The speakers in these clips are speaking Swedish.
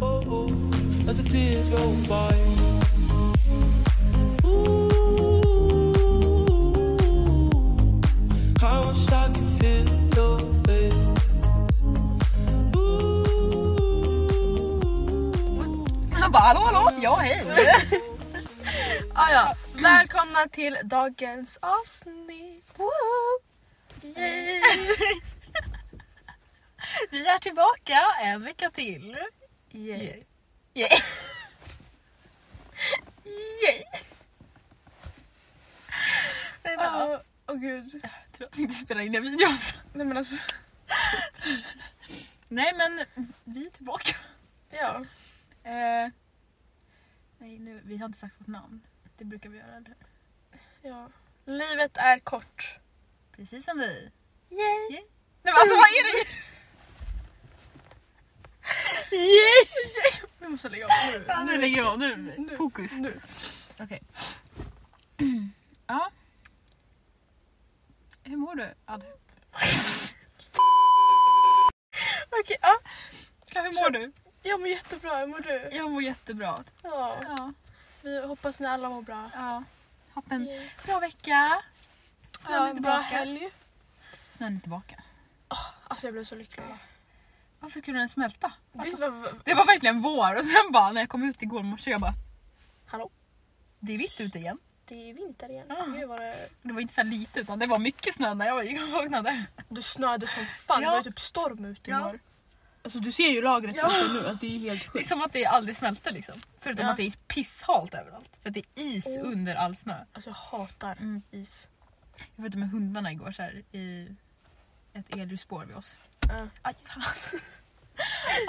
oh, as the tears roll by. Ooh, I wish I could feel your face. Ooh. Han bara hallå hallå, ja hej. Ah, ja. Välkomna till dagens avsnitt. Yay. Vi är tillbaka en vecka till. Yay. Yay. Yay. Nej men åh åh, gud. Jag tror att vi inte spelar in en video. alltså. Nej men alltså. Nej men vi är tillbaka. Ja. Eh, nej nu, vi har inte sagt vårt namn. Det brukar vi göra. Eller? ja. Livet är kort. Precis som vi. Yay. Nej men alltså vad är det? Yay! Vi måste lägga av nu. Ja, nu lägger jag av. Nu. Nu. Fokus. Nu. Okej. ja. Hur mår du Adde? Okej, ja. Ja, hur mår du? Jag mår jättebra, hur mår du? Jag mår jättebra. Ja. Ja. Vi hoppas ni alla mår bra. ja. Haft en Yay. bra vecka. Snön Ja, är en bra tillbaka. helg. Snön är tillbaka. Alltså jag blev så lycklig. Varför skulle den smälta? Alltså, Det var- det var verkligen vår och sen bara när jag kom ut igår morse jag bara Hallå? det är vitt ute igen. Det är vinter igen. Ja. Gud vad det... Det var inte så lite utan det var mycket snö när jag gick och vaknade. Det snöade som fan, Ja. det var ju typ storm ute Ja. igår. Alltså du ser ju lagret Ja. nu, att det är helt Det är sjukt. som att det aldrig smälter liksom. Förutom Ja. att det är pisshalt överallt. För att det är is Oh. under all snö. Alltså jag hatar Mm. is. Jag var ute med hundarna igår så här, i ett elljusspår vid oss. Ja. Aj fan.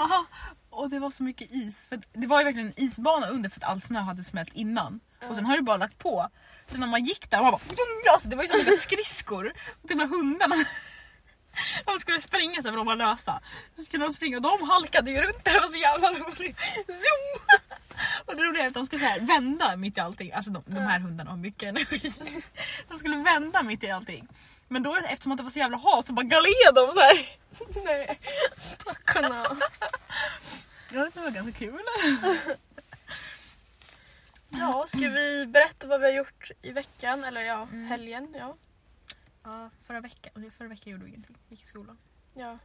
Aha. Och det var så mycket is. För det var ju verkligen en isbana under för att all snö hade smält innan. Och sen har det bara lagt på. Så när man gick där man bara... Alltså, det var ju så mycket skridskor. Och de där hundarna. De skulle springa så här för de var lösa. Så skulle de springa och de halkade ju runt där. Det var så jävla roligt. Zoom! Och det roliga är att de skulle så här vända mitt i allting. Alltså de, de här hundarna har mycket energi. De skulle vända mitt i allting. Men då eftersom att det var så jävla halt så bara galed de så här. Nej, stackarna. Ja, det var ganska kul. Ja, ska vi berätta vad vi har gjort i veckan? Eller ja, Mm. helgen. Ja. Ja, förra veckan, förra veckan gjorde vi ingenting. Vi gick i skolan. ja.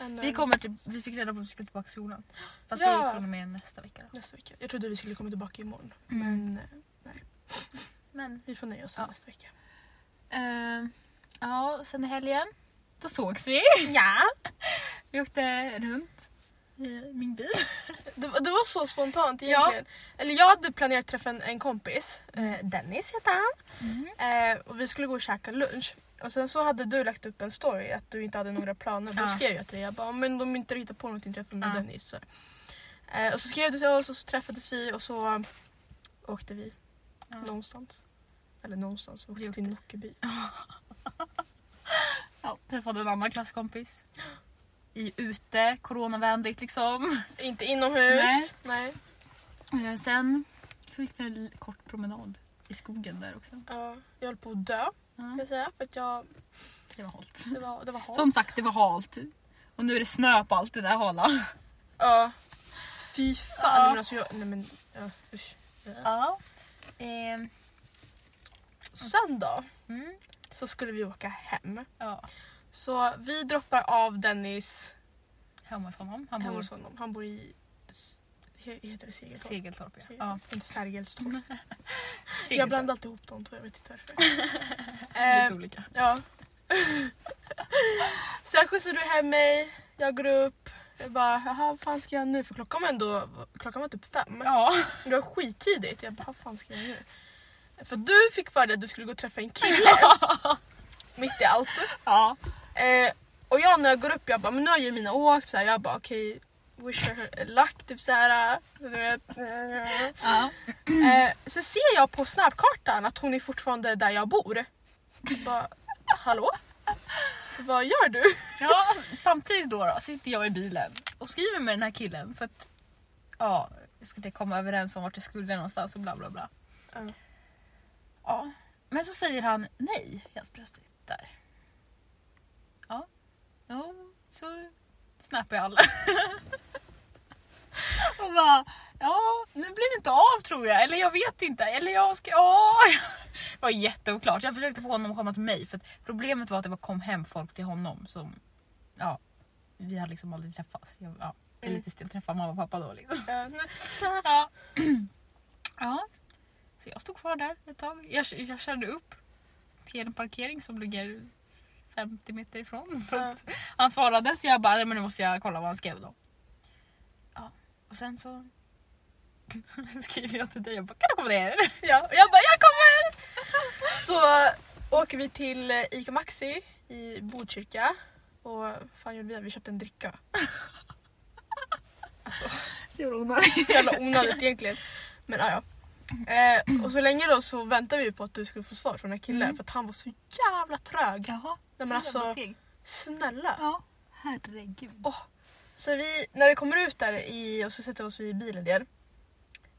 En, Vi, eh, kommer till, vi fick reda på att vi skulle tillbaka till skolan. Fast Ja. det är från och med nästa vecka. Då. Nästa vecka. Jag trodde vi skulle komma tillbaka imorgon. Mm. Men eh, Men vi får nöja oss Ja. nästa vecka. eh, ja, sen i helgen då sågs vi. Ja. Vi åkte runt i min bil. Det, var- det var så spontant Ja. egentligen. Eller jag hade planerat träffa en, en kompis. Eh, Dennis heter han. Eh, och vi skulle gå och käka lunch. Och sen så hade du lagt upp en story att du inte hade några planer. Då Ja. skrev jag till dig, jag bara, men de inte hittar på någonting träffa med Ja. Dennis. Så. Eh, och så skrev du till oss och så träffades vi och så åkte vi Ja. någonstans. Eller någonstans, vi åkte Vi till Nockeby. Ja, träffade en annan klasskompis. I ute, coronavänligt liksom. Inte inomhus. Nej. Nej. Eh, sen så gick vi en kort promenad i skogen där också. Ja, jag höll på att dö kan Ja, jag säga. För att jag, det var halt. det var, det var halt. Som sagt, det var halt. Och nu är det snö på allt det där hala. Ja. Fy fan. Ja. Nej, men alltså jag, nej men ja, usch. Ja. Ehm, Sen då mm. Så skulle vi åka hem. ja. Så vi droppar av Dennis Hemma hos honom. Han hemma bor hos honom. Han bor i heter det Segeltorp? Segeltorp. Ja. Ja. Inte Sergelstorp. Segeltorp. Jag blandar alltid ihop de två, jag vet inte varför. Lite eh, olika. ja. Sen skjutsade du hem mig, jag går upp. Jag bara, jaha vad fan ska jag nu? För klockan var ändå klockan var typ fem. Ja. Det var skittidigt. Jag bara, vad fan ska jag nu? För du fick för dig att du skulle gå och träffa en kille. mitt i allt. ja. Eh, och jag när jag går upp, jag bara, men nu har ju mina åkt. Så här, jag bara, okej, wish her luck. Typ såhär. Du vet. ja. Eh, så ser jag på snapkartan att hon är fortfarande där jag bor. Jag bara, hallå? Vad gör du? Ja, samtidigt då, då sitter jag i bilen och skriver med den här killen för att ja, vi skulle komma överens om vart jag skulle någonstans och bla bla bla. Ja. Ja, men så säger han nej helt plötsligt där. Ja, ja så snappar jag alla. bara, ja nu blir det inte av tror jag. Eller jag vet inte. Eller jag ska, ja. Det var jätteoklart. Jag försökte få honom att komma till mig. För problemet var att det var kom hem folk till honom som, ja. Vi hade liksom aldrig träffats. Jag, ja, det är lite stelt att träffa mamma och pappa då liksom. Ja, Ja. Så jag stod kvar där ett tag. Jag, jag körde upp till en parkering som ligger 50 meter ifrån. Att han svarade så jag bara, nej men nu måste jag kolla vad han skrev då. Ja. Och sen så skriver jag till dig och bara, kan du komma ner? Ja, och jag bara jag kommer! Så åker vi till eh, Ica Maxi i Botkyrka och fan gjorde vi? Vi köpte en dricka. Det var onödigt. Så jävla onödigt egentligen. Men ja, ja. Eh, och så länge då så väntade vi på att du skulle få svar från den här killen Mm. för att han var så jävla trög. Jaha. Nej, men så alltså- jävla seg. Snälla. Ja, herregud. Åh. Så vi, när vi kommer ut där i, och så sätter vi oss vid bilen igen.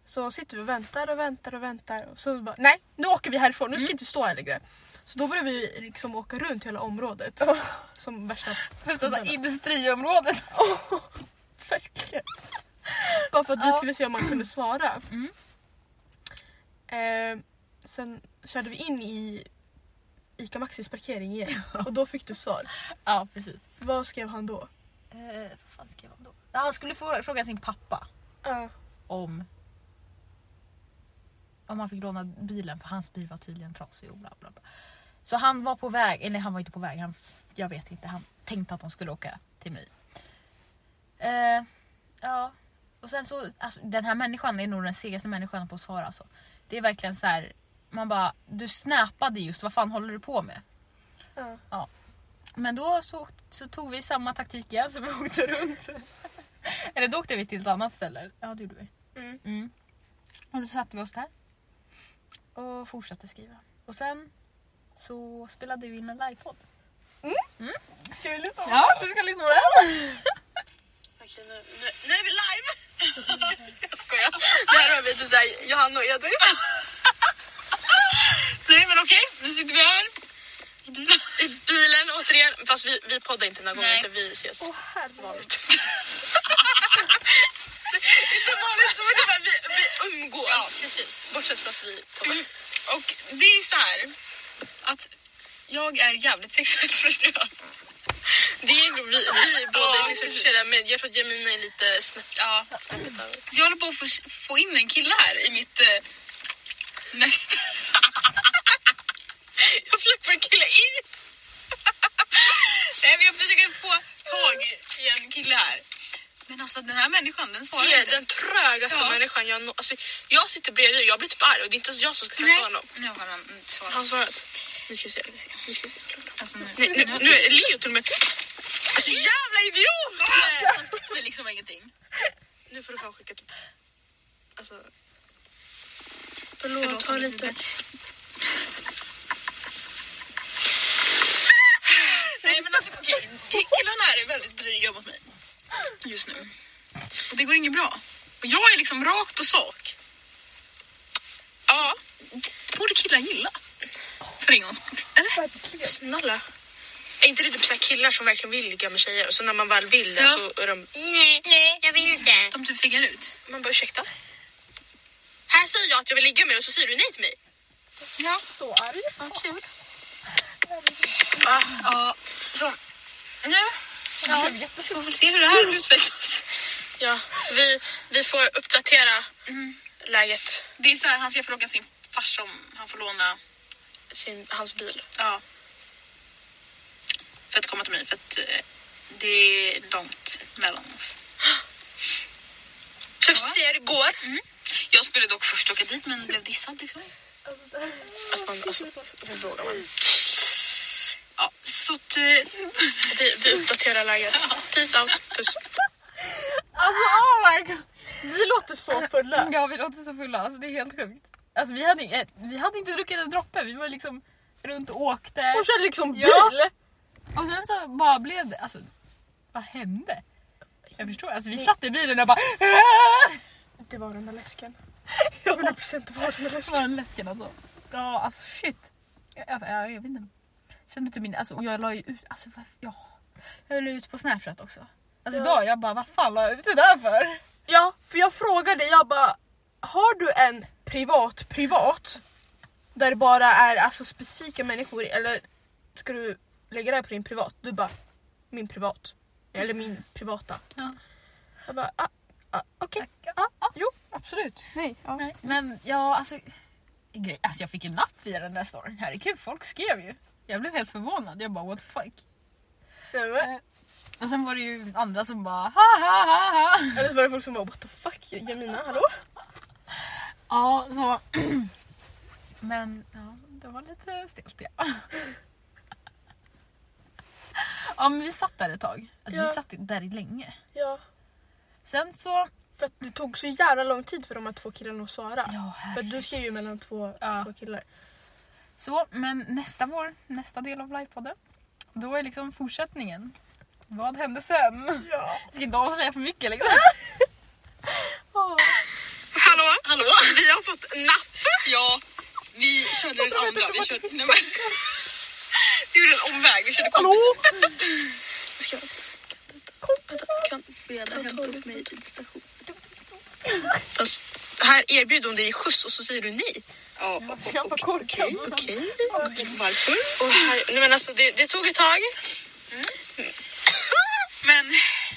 Så sitter vi och väntar och väntar och väntar. Och så bara, nej nu åker vi härifrån, nu ska Mm. vi inte stå här längre. Så då börjar vi liksom åka runt hela området. Som värsta... Förstås industriområdet. Verkligen. Bara för att vi Ja. skulle se om man kunde svara. Mm. Eh, sen körde vi in i Ica Maxis parkering igen. Och då fick du svar. Ja precis. Vad skrev han då? Eh, vad fan skrev han då? Ja, han skulle få fråga sin pappa. Ja. om om han fick låna bilen för hans bil var tydligen trasig och bla bla bla. Så han var på väg, eller han var inte på väg, han, jag vet inte, han tänkte att de skulle åka till mig. Eh, ja, och sen så, alltså, den här människan är nog den segaste människan på att svara alltså. Det är verkligen så här, man bara, du snappade just, vad fan håller du på med? Ja. Men då så, så tog vi samma taktik igen så vi åkte runt. Eller då åkte vi till ett annat ställe. Ja det gjorde vi. Mm. Mm. Och så satte vi oss där. Och fortsatte skriva. Och sen så spelade vi in en livepodd. Ska vi lyssna på Ja, så vi ska lyssna på den. Okej, nu, nu, nu är vi live! jag skojar. Det här har vi typ såhär Johanna och Edvin. Nej men okej, nu sitter vi här. I bilen. Återigen. Fast vi, vi poddar inte den här gången Nej. utan vi ses vanligt. inte vanligt men det är bara vi, vi umgås. Ja, precis. Bortsett från att vi poddar. Mm. Och det är så här att jag är jävligt sexuellt frustrerad. Det är egentligen vi, vi båda är sexuellt frustrerade men jag tror att Jamina är lite snäpp, Ja, snäppet över. jag håller på att få, få in en kille här i mitt eh, nästa... Jag få en kille in! Nej, men jag försöker få tag i en kille här. Men alltså den här människan den svarar Det är inte. den trögaste Ja. människan jag nå- alltså, Jag sitter bredvid och jag blir typ arg och det är inte ens jag som ska träffa Nej, honom. nu har han inte svarat. Han svarat? Nu ska vi se. Nu ska vi se. Alltså, nu, Nu, nu, nu är Leo till och med... Alltså jävla idiot! Nej, han skriver liksom ingenting. Nu får du fan skicka typ... Alltså... Förlåt, Förlåt, ta är lite... lite- Nej men alltså okej, killarna här är väldigt dryga mot mig. Just nu. Och det går inget bra. Och jag är liksom rakt på sak. Ja, det borde killar gilla. För en gångs skull. Eller? Snälla. Är inte det typ så här killar som verkligen vill ligga med tjejer och så när man väl vill det Ja. så är de... Nej, nej, jag vill inte. De typ fegar ut. Man bara ursäkta? Här säger jag att jag vill ligga med dig och så säger du nej till mig. Ja, Så arg. vad kul. Ah, Ja, så. Nu ja. ska vi väl se hur det här utvecklas. ja, vi, vi får uppdatera läget. Det är så här, han ska fråga sin farsa om han får låna Sin, hans bil. Ja. För att komma till mig för att eh, det är långt mellan oss. Så vi får se hur det går. Jag skulle dock först åka dit men blev dissad liksom. Alltså, man, alltså, hur vågar man? Ja, så att... Eh, Vi, vi uppdaterar läget. Peace out. Puss. Alltså oh my god. Vi låter så fulla. Ja vi låter så fulla, alltså det är helt sjukt. Alltså vi hade, eh, vi hade inte druckit en droppe, vi var liksom runt och åkte. Hon körde liksom bil. Ja. Och sen så bara blev det, alltså vad hände? Jag förstår, alltså vi satt i bilen och bara Det var den där läsken. 100% det var den där Det läsken. var en läsken alltså. Ja alltså shit. Jag, jag, jag, jag vet inte. Kände inte min, alltså och jag la ju ut, alltså vad, ja. Jag la ut på snapchat också. Alltså Ja. idag jag bara vad fan la jag ut det där för? Ja, för jag frågade, jag bara har du en privat privat? Där det bara är alltså, specifika människor eller ska du lägga det här på din privat? Du bara min privat. Eller min privata. Ja. Jag bara ah, ah, okej. Ah, jo absolut. Nej, ja. Nej, men ja, alltså, grej, alltså jag fick en napp via den där storyn. Herregud, folk skrev ju. Jag blev helt förvånad. Jag bara what the fuck. Bara, Och sen var det ju andra som bara ha ha ha ha. Eller så var det folk som bara what the fuck Jamina hallå? Ja, så. Men ja, det var lite stelt ja. Ja men vi satt där ett tag. Alltså Ja. vi satt där länge. Ja. Sen så... För att det tog så jävla lång tid för de här två killarna att svara. Ja, För att du skrev ju mellan två, Ja. två killar. Så, men nästa vår, nästa del av livepodden. Då är liksom fortsättningen. Vad hände sen? Ja. Jag ska inte avslöja för mycket liksom. Hallå? Hallå? Vi har fått napp. Ja, vi körde den andra. Vi körde, nej, men, vi gjorde en omväg. Vi körde kompisen. Jag ska, vänta, kan Freda hämta upp mig vid station? Fast här erbjuder hon dig skjuts och så säger du nej. Ja, okej, okej, okej. Varför? Och här, nej men alltså det, det tog ett tag. Men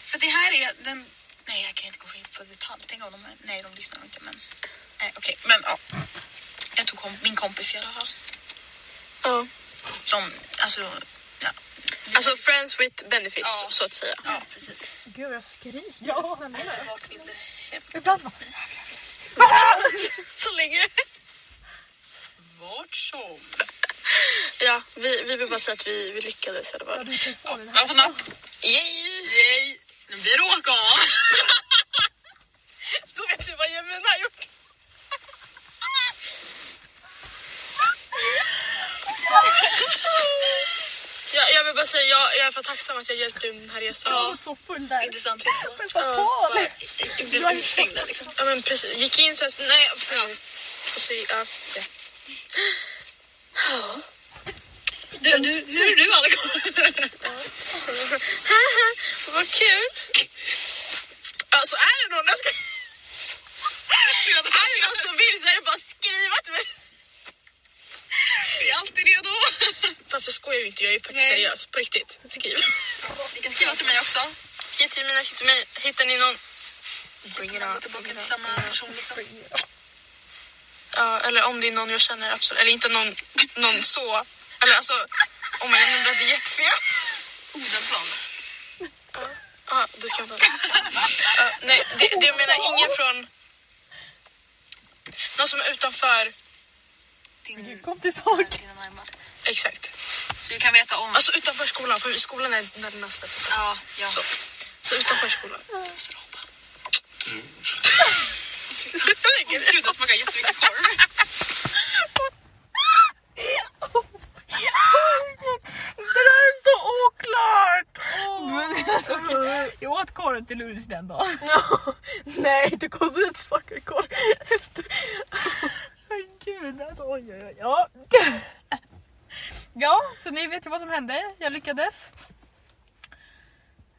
för det här är den... Nej, jag kan inte gå in på detalj. Tänk om de... Nej, de lyssnar inte. Men nej, okej. Men ja. Jag tog kom, min kompis i alla fall. Ja. Som, alltså... Ja. Alltså friends with benefits Ja. så att säga. Ja, precis. Gud jag skriker. Ja. Vart vill du hem? Ibland så bara, så länge. Vart som. Ja, vi, vi vill bara säga att vi, vi lyckades i alla fall. Du kan få den här. Jag får napp. Yay! Yay! Nu blir det åka av. Då vet ni vad Jemina har gjort. Ja, jag vill bara säga, jag, jag är för tacksam att jag hjälpte dig den här resan. Jag var så full där. Intressant resa. Paul! Gjorde en utsväng där liksom. Ja men precis, gick in sen, så- nej, ja. och så, ja, ja. Du, du, nu är du Alex. Vad kul! Alltså är det någon, jag ska... är det någon som vill så är det bara att skriva till mig. Vi är alltid redo. Fast jag skojar ju inte, jag är faktiskt Nej. seriös. På riktigt. Skriv. Ni kan skriva till mig också. Skriv till mina, skriv till mig. Hittar ni någon... Bring it on. Gå tillbaka till samma person. Ja, eller om det är någon jag känner absolut. Eller inte någon, någon så. Eller alltså, om jag nu blev det jättefel. Odenplan. Ja, du ska inte ja, Nej, det, det jag menar ingen från... Någon som är utanför. Din, kom till sak. Exakt. Så du kan veta om... Alltså utanför skolan, för skolan är närmast. ja, ja. Så. Så utanför skolan. Måste du hoppa. Gud, det smakar jättemycket korv. Det där är så oklart! Jag åt korv till lunch den dagen. Nej, det kostade ett fucking korv efter. Gud, alltså, oj, oj, oj. Ja. ja, så ni vet ju vad som hände. Jag lyckades.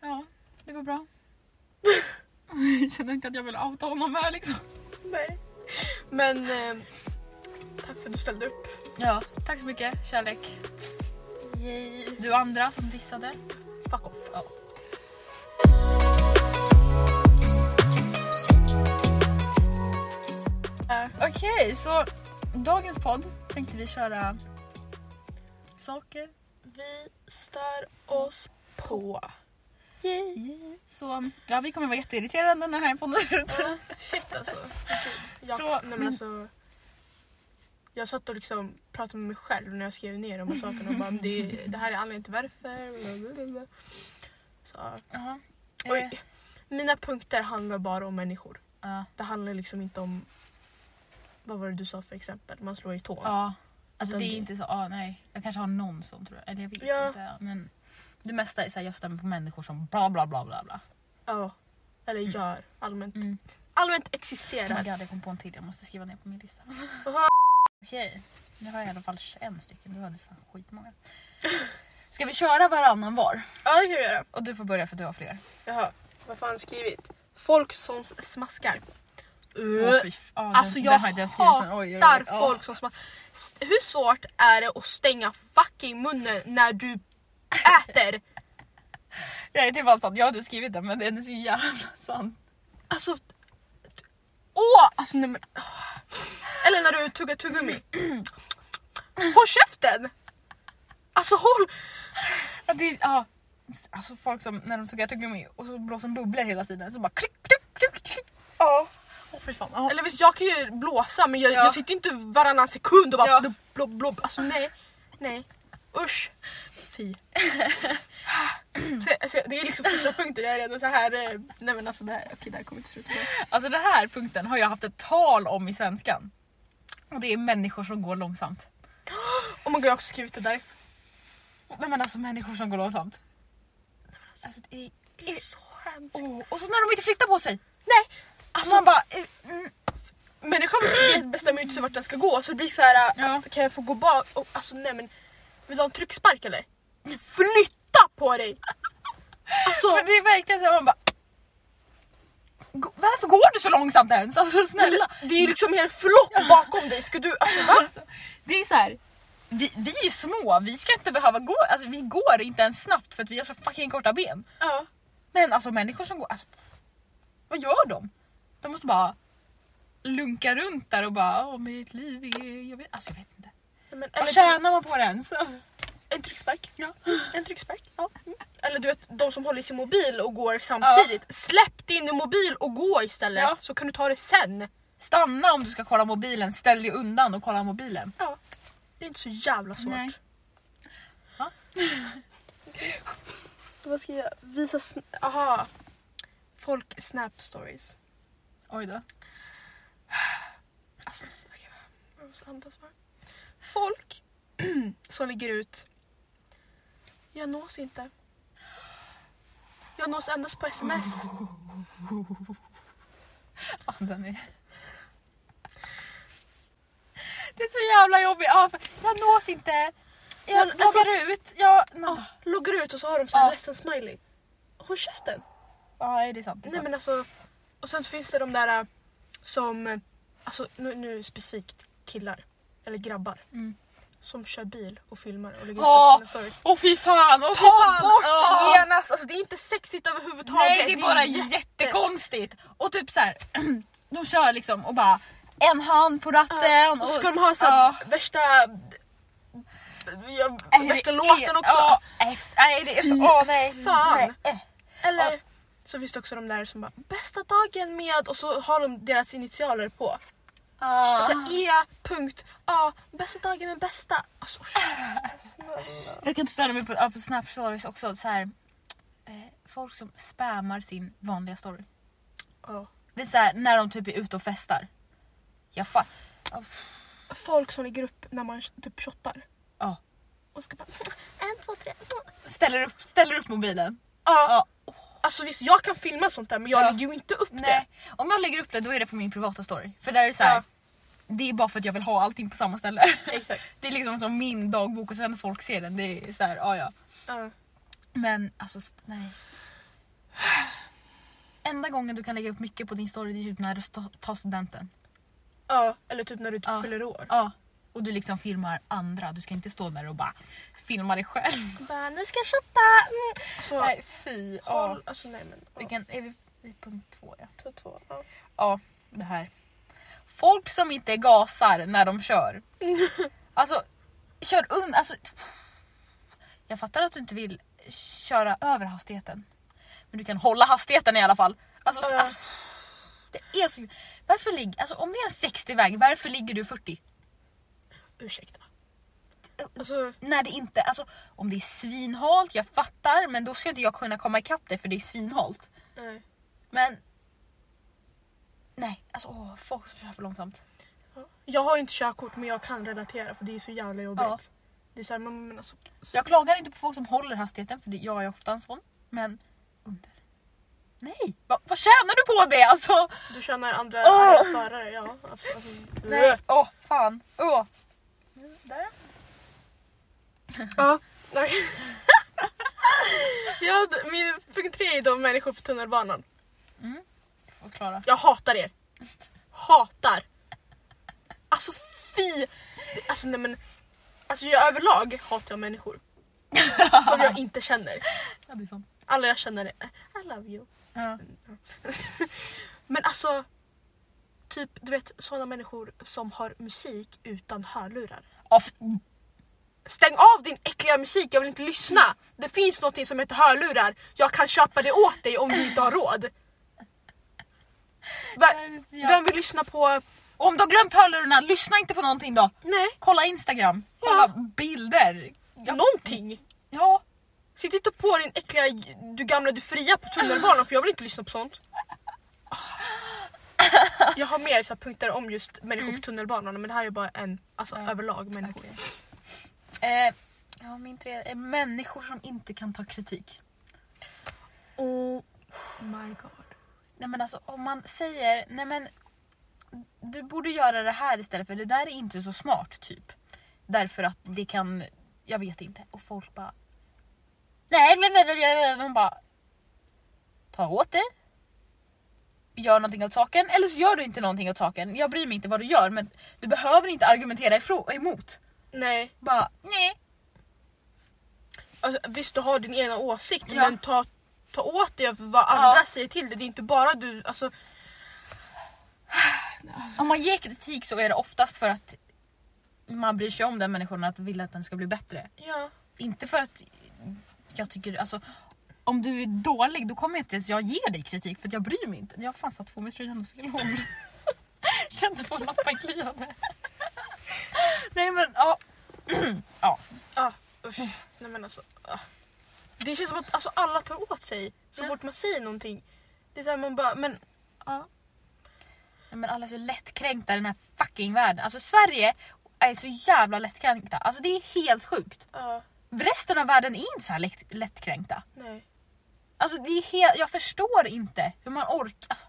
Ja, det var bra. Jag känner inte att jag vill outa honom här liksom. Nej. Men eh, tack för att du ställde upp. Ja, tack så mycket. Kärlek. Yay. Du andra som dissade. Fuck off. Ja. Okej, så dagens podd tänkte vi köra saker. Vi stör oss på. Så ja, vi kommer vara jätteirriterande när den här podden är ute. Shit alltså. Jag, Så, nej, men alltså, jag satt och liksom pratade med mig själv när jag skrev ner de här sakerna och bara "Men det, det här är anledningen till varför. blablabla." Så, Jaha. oj. Eh, Mina punkter handlar bara om människor. Det handlar liksom inte om vad var det du sa för exempel? Man slår i tån. ja. Alltså det är inte så, ah, nej. Jag kanske har någon sån tror jag. Eller jag vet Ja. inte. Men det mesta är såhär, jag stämmer på människor som bla bla bla bla bla. Ja. Eller gör allmänt. Mm. Allmänt Oh my existerar. God, jag kom på en till jag måste skriva ner på min lista. Jaha. Okej, nu har jag i alla fall 21 stycken. Du hade fan skitmånga. Ska vi köra varannan var? Ja det kan vi göra. Och du får börja för du har fler. Jaha, vad fan skrivit? Folk som smaskar. Fy den- alltså jag hatar oj, oj, oj. Ja. folk som smaskar. Hur svårt är det att stänga fucking munnen när du äter? Nej, det var sant, jag hade skrivit den men den är så jävla sant. Alltså... Åh! Alltså, nej, men, åh. Eller när du tuggar tuggummi. Håll käften! Alltså håll... Ja, det, ja. Alltså folk som när de tuggar tuggummi och så blåser de bubblor hela tiden så bara klick, klick, klick, klick. Ja. Fy fan. Ja. Eller visst jag kan ju blåsa men jag, Ja. jag sitter inte varannan sekund och bara Ja. blob, blob, blob. Alltså nej. Nej. Usch. Fy. Så, alltså, det är liksom första punkten, jag är redan så här. eh, Nej men alltså det här, okej det här kommer inte sluta. Alltså den här punkten har jag haft ett tal om i svenskan. Och det är människor som går långsamt. Oh my god jag har också skrivit det där. Nej men alltså människor som går långsamt. Alltså det är... Det är så hemskt. Åh, och så när de inte flyttar på sig. Nej! Alltså man bara... eh, mm, människan bestämmer ju inte sig vart den ska gå så det blir så här. äh, Ja. kan jag få gå bak? Och, alltså nej men vill du ha en tryckspark eller? Flytta på dig! Alltså Men det är verkligen så här, man bara... "Gå- Varför går du så långsamt ens? Alltså snälla. det är ju liksom en flock bakom dig. Ska du, alltså? Alltså, det är så här. Vi, vi är små, vi ska inte behöva gå, alltså vi går inte ens snabbt för att vi har så fucking korta ben. Ja. Men alltså människor som går, alltså, vad gör de? De måste bara lunka runt där och bara åh mitt liv är, jag vet, alltså jag vet inte. Men, Vad tjänar man på det ens? En tryckspark. Ja. En tryckspark. Ja. Eller du vet de som håller i sin mobil och går samtidigt. Släpp din mobil och gå istället Ja. så kan du ta det sen. Stanna om du ska kolla mobilen, ställ dig undan och kolla mobilen. Ja. Det är inte så jävla svårt. Nej. Ja. Vad ska jag visa? Aha. Folk snap stories. Oj då. Alltså, okej, jag måste andas bara. Folk som lägger ut. Jag nås inte. Jag nås endast på sms. Ja, den är... Det är så jävla jobbigt. Ja, jag nås inte. Jag Men alltså- loggar ut. Jag... Ja, loggar ut och så har de så här ledsen smiley. Håll käften. Ja, det är sant. Det är Nej sant. men alltså. Och sen finns det de där äh, som, äh, alltså nu, nu specifikt killar. Eller grabbar. Mm. Som kör bil och filmar och lägger Åh! upp sina stories. Åh fy fan! Fy Ta fan. bort Åh! genast! Alltså det är inte sexigt överhuvudtaget. Nej, det är bara jättekonstigt. Och typ så här, de kör liksom och bara en hand på ratten. Och så ska de ha så ja. värsta, värsta det låten är- också. Ja, nej det är så, åh nej. fan. Nej. eh. Eller så finns det också de där som bara bästa dagen med och så har de deras initialer på. Ah. Alltså E. Punkt, A. Bästa dagen med bästa. Alltså snälla. Jag kan inte störa mig på, på Snap stories också. Så här, eh, folk som spammar sin vanliga story. Ja. Det är så här, när de typ är ute och festar. Jag fa- oh, Folk som lägger upp när man typ shottar. Ja. Och ska bara en, två, tre. ställer, upp, ställer upp mobilen. Ja. Alltså visst jag kan filma sånt där men jag Ja. lägger ju inte upp Nej. Om jag lägger upp det då är det på min privata story. För där är det så här. Ja. Det är bara för att jag vill ha allting på samma ställe. det. Exakt. Det är liksom som min dagbok och sen folk ser den. Det är så här, ja ja. Ja. Men alltså nej. Enda gången du kan lägga upp mycket på din story det är typ när du tar studenten. Ja, eller typ när du typ Ja. fyller år. Ja. Och du liksom filmar andra. Du ska inte stå där och bara filma dig själv. Bara, nu ska jag shotta! Mm. Så, Nej fy. Ja. håll, alltså nej men. Ja. Vilken, är vi vid punkt två ja. Två, två, ja. Ja, det här. Folk som inte gasar när de kör. Alltså, kör un... Alltså, jag fattar att du inte vill köra över hastigheten. Men du kan hålla hastigheten i alla fall. Alltså, Ja. alltså det är så... Varför ligger... Alltså om det är en 60-väg, varför ligger du 40? Ursäkta. Alltså, När det inte... Alltså om det är svinhalt, jag fattar. Men då ska inte jag kunna komma ikapp dig för det är svinhalt. nej. Men... Nej, alltså åh, folk som kör för långsamt. Jag har inte körkort men jag kan relatera för det är så jävla jobbigt. Ja. Det är så här, men, men alltså, Jag klagar inte på folk som håller hastigheten för jag är ofta en sån. Men under. Nej! Va, vad tjänar du på det alltså? du känner andra arga förare, ja. Alltså, Nej, åh fan. Åh. Där. Ja. okej. ja, d- min punkt tre är de människor på tunnelbanan. Mm. Förklara. Jag hatar er. Hatar. Alltså fy. Alltså nej men. Alltså jag överlag hatar jag människor. som jag inte känner. Ja, det är sant. Alla jag känner är I love you. Ja. Men alltså. Typ du vet sådana människor som har musik utan hörlurar. Ja, Stäng av din äckliga musik, jag vill inte lyssna. Det finns något som heter hörlurar. Jag kan köpa det åt dig om du inte har råd. Va, vem vill lyssna på... Om du har glömt hörlurarna, lyssna inte på någonting då. Nej, Kolla Instagram, Ja. kolla bilder. Ja. någonting. ja. Sitt inte på din äckliga du gamla du fria på tunnelbanan för jag vill inte lyssna på sånt. Jag har mer så punkter om just människor på tunnelbanan men det här är bara en, alltså Ja. överlag människor. Eh, ja, min tre är människor som inte kan ta kritik. Oh my god. Nej men alltså om man säger nej men du borde göra det här istället för det där är inte så smart typ. Därför att det kan, jag vet inte. Och folk bara nej men men- men- man bara ta åt dig. Gör någonting åt saken eller så gör du inte någonting åt saken. Jag bryr mig inte vad du gör men du behöver inte argumentera ifro- emot. Nej, Bara nej. alltså, visst du har din ena åsikt Ja. men ta, ta åt dig av vad andra säger till dig. Det är inte bara du, alltså Om man ger kritik så är det oftast för att man bryr sig om den människan att vill att den ska bli bättre. ja. Inte för att jag tycker, alltså om du är dålig då kommer inte ens jag ge dig kritik för att jag bryr mig inte. Jag har fan satt på mig tröjan åt fel håll. Kände på lappen kliade. Nej men ja. ja. Ah, usch. Nej men alltså. Ah. Det känns som att alltså, alla tar åt sig så Ja. fort man säger någonting. Det är såhär man bara, men ja. Nej, men alla är så lättkränkta i den här fucking världen. Alltså Sverige är så jävla lättkränkta. Alltså det är helt sjukt. ja, Resten av världen är inte så här lätt, lättkränkta. nej. Alltså det är helt, jag förstår inte hur man orkar. Alltså.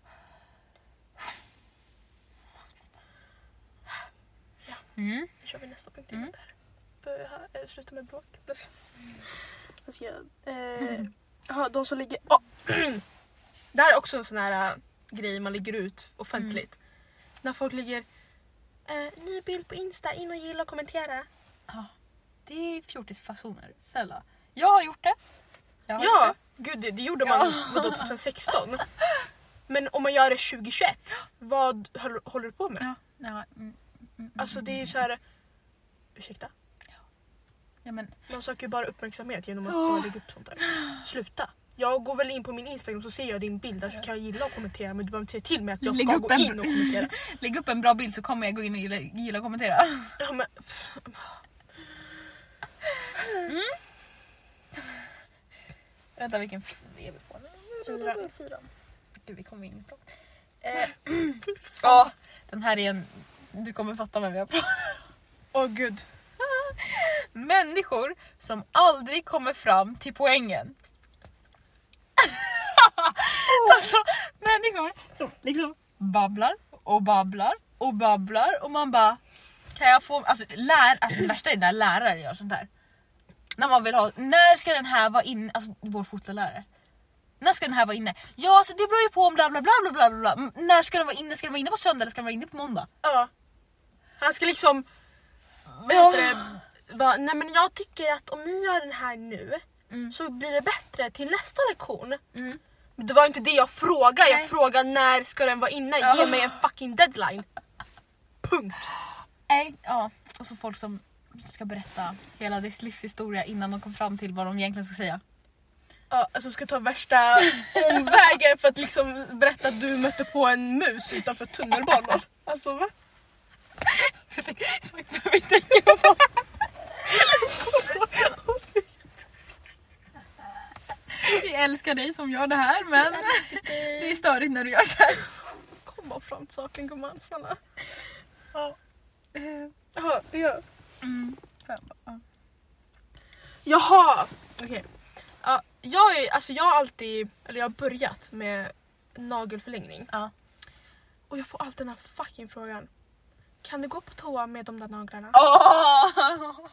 Mm. Nu kör vi nästa punkt Mm. innan det här. Börja, äh, sluta med bråk. Vad ska- jag... Eh, jaha, de som ligger... Oh. det här är också en sån här äh, grej man lägger ut offentligt. Mm. När folk lägger eh, ny bild på Insta, in och gilla och kommentera. Det är fjortisfasoner, snälla. Jag har gjort det. Jag har Ja, gjort gud det, det gjorde man Ja. vadå, 2016. Men om man gör det 2021, vad håller, håller du på med? det. Ja, ja, mm, mm, Alltså det är ju så här. Ursäkta? ja, men, Man söker ju bara uppmärksamhet genom att Ja. bara lägga upp sånt där. Sluta! Jag går väl in på min Instagram så ser jag din bild där så kan jag gilla och kommentera men du behöver inte säga till mig att jag Lägg ska gå en- in och kommentera. lägg upp en bra bild så kommer jag gå in och gilla, gilla och kommentera. Ja, men, Vänta vilken är vi på nu? fyra. Fyra. Gud, vi kommer in på. Eh, ja, den här är en... Du kommer fatta vem jag pratar Åh gud. Människor som aldrig kommer fram till poängen. alltså människor som liksom babblar och babblar och babblar och man bara kan jag få, alltså, lär, alltså det värsta är när lärare gör sånt här. När man vill ha, när ska den här vara inne, alltså vår fotlärare. När ska den här vara inne? Ja alltså det beror ju på om bla bla bla bla bla bla. När ska den vara inne? Ska den vara inne på söndag eller ska den vara inne på måndag? Ja. Han ska liksom... Ja. det? Bara, nej men jag tycker att om ni gör den här nu Mm. så blir det bättre till nästa lektion. Mm. Men Det var inte det jag frågade, jag Nej. frågade när ska den vara inne? Ge Ja. mig en fucking deadline. Punkt. Nej, ja. Och så folk som ska berätta hela deras livshistoria innan de kom fram till vad de egentligen ska säga. Ja, alltså ska ta värsta omvägen för att liksom berätta att du mötte på en mus utanför tunnelbanan. Alltså va? Exakt vad vi tänker på. Vi älskar dig som gör det här men det är störigt när du gör så här. Komma fram till saken gumman, snälla. Ja. Eh, Jaha, ja. Mm. Bara. Jaha! Okej. Ja, jag, är, alltså jag har alltid, eller jag har börjat med nagelförlängning. Ja. Och jag får alltid den här fucking frågan. Kan du gå på toa med de där naglarna? Åh!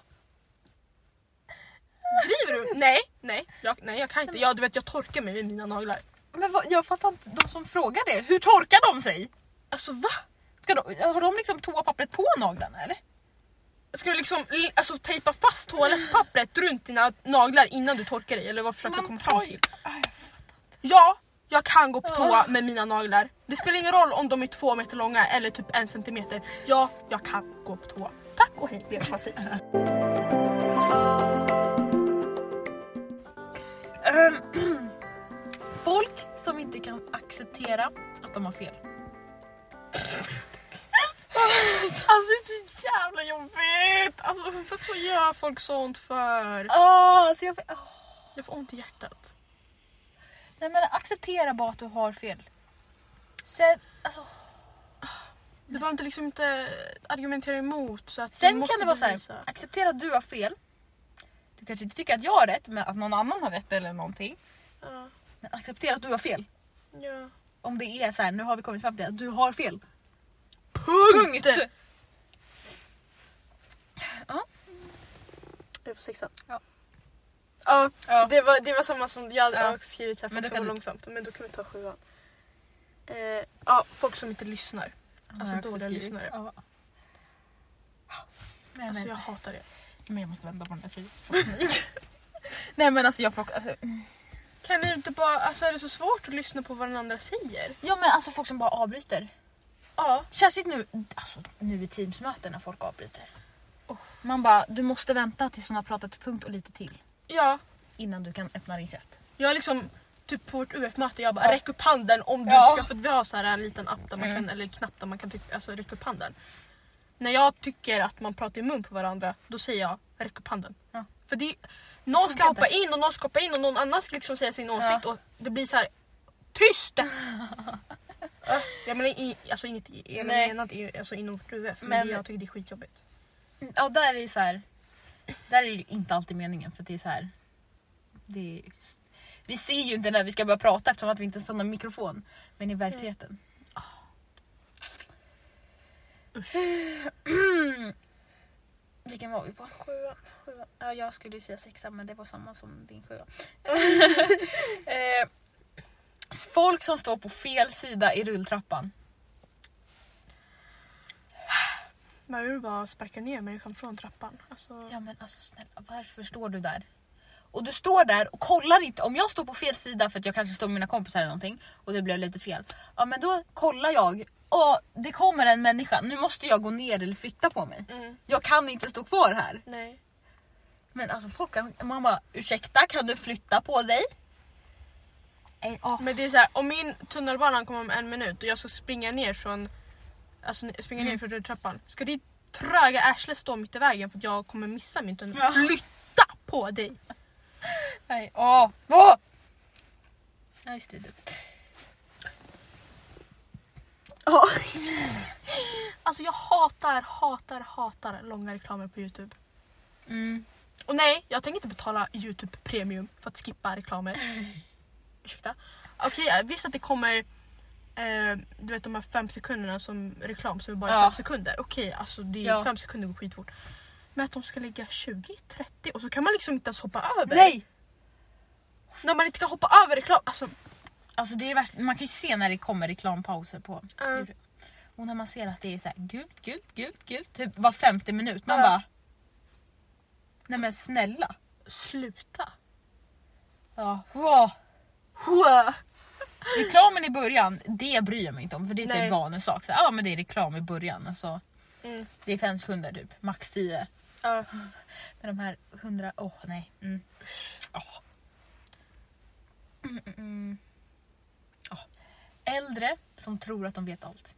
Driver du? Nej, nej, jag, nej jag kan inte. Jag, du vet, jag torkar mig med mina naglar. Men vad, jag fattar inte, de som frågar det, hur torkar de sig? Alltså va? Ska de, har de liksom toapappret på naglarna eller? Ska du liksom alltså, tejpa fast toalettpappret runt dina naglar innan du torkar dig? Eller vad försöker du komma fram till? Ja, jag kan gå på toa med mina naglar. Det spelar ingen roll om de är två meter långa eller typ en centimeter. Ja, jag kan gå på toa. Tack och hej, jag säga. Folk som inte kan acceptera att de har fel. Alltså det är så jävla jobbigt! Alltså varför gör folk sånt för? Oh, alltså jag, oh. Jag får ont i hjärtat. Nej men acceptera bara att du har fel. Sen, alltså, Du behöver inte liksom inte argumentera emot. Så att du sen måste kan det vara så här, bevisa. acceptera att du har fel. Du kanske inte tycker att jag har rätt men att någon annan har rätt eller någonting. Ja, Men acceptera att du har fel. ja. Om det är så här, nu har vi kommit fram till att du har fel. Punkt! Punkt! Jag är på sexan. Ja. Ja, Ja. Det, var, det var samma som jag hade Ja. också skrivit så här, folk som går du- långsamt. Men då kan vi ta sjuan. Eh, ja, folk som inte lyssnar. Alltså dåliga lyssnare. Ja. Nej, Alltså men, jag hatar det. men jag måste vända på den där. Nej men alltså jag får alltså, Kan ni inte bara, alltså är det så svårt att lyssna på vad den andra säger? Ja men alltså folk som bara avbryter. Ja. Särskilt nu, alltså, nu i Teamsmöten när folk avbryter. Man bara, du måste vänta tills hon har pratat punkt och lite till. Ja, Innan du kan öppna din käft. jag liksom typ på vårt UF-möte jag bara Ja. räck upp handen om du Ja. ska, för vi har så här en liten app där man Mm. kan, eller knapp där man kan typ, alltså, räcka upp handen. När jag tycker att man pratar i mun på varandra då säger jag räck upp handen. Ja. För det, någon ska hoppa in och någon ska hoppa in och någon annan ska liksom säga sin åsikt och det blir så här tyst! Jag menar i, alltså inget menat i- alltså, inom vårt UF men, Men- jag tycker det är skitjobbigt. Ja där är det så här. Där är det inte alltid meningen för det är så här. Det är, vi ser ju inte när vi ska börja prata eftersom att vi inte har någon mikrofon. Men i verkligheten. Usch. Vilken var vi på? Sjua. Sjua. Ja, jag skulle säga sexa men det var samma som din sjua. eh, folk som står på fel sida i rulltrappan. Vill bara sparka ner människan från trappan. Alltså, Ja men alltså snälla varför står du där? Och du står där och kollar inte. Om jag står på fel sida för att jag kanske står med mina kompisar eller någonting och det blev lite fel. Ja men då kollar jag. Åh, det kommer en människa. Nu måste jag gå ner eller flytta på mig. mm, Jag kan inte stå kvar här. nej. Men alltså folk kan, man bara ursäkta kan du flytta på dig? Men det är så här, om min tunnelbana kommer om en minut och jag ska springa ner från alltså springa ner Mm. från rulltrappan. Ska ditt tröga arsle stå mitt i vägen för att jag kommer missa min tunnel? Ja. Flytta på dig! Nej, åh. åh. Ja just det. du. Alltså jag hatar, hatar, hatar långa reklamer på Youtube. Mm. Och nej, jag tänker inte betala Youtube premium för att skippa reklamer. Ursäkta. Okej, jag visst att det kommer eh, du vet de här fem sekunderna som reklam som är bara Ja. fem sekunder. Okej, alltså det är Ja. fem sekunder går skitfort. Men att de ska lägga 20, 30 och så kan man liksom inte ens hoppa över. Nej! När man inte kan hoppa över reklam. Alltså, Alltså det är värst. Man kan ju se när det kommer reklampauser på Ja. Youtube. Och när man ser att det är så här gult, gult, gult, gult. Typ var femte minut. Man Ja. bara... Nej men snälla. sluta. Ja. Wow. Reklamen i början, det bryr jag mig inte om för det är typ Nej. en vanesak. Så, ja men det är reklam i början. Alltså, Mm. det är fem sekunder typ, max tio. Ja. Men de här hundra, åh nej. Mm. Åh. Mm, mm, mm. Åh. Äldre som tror att de vet allt.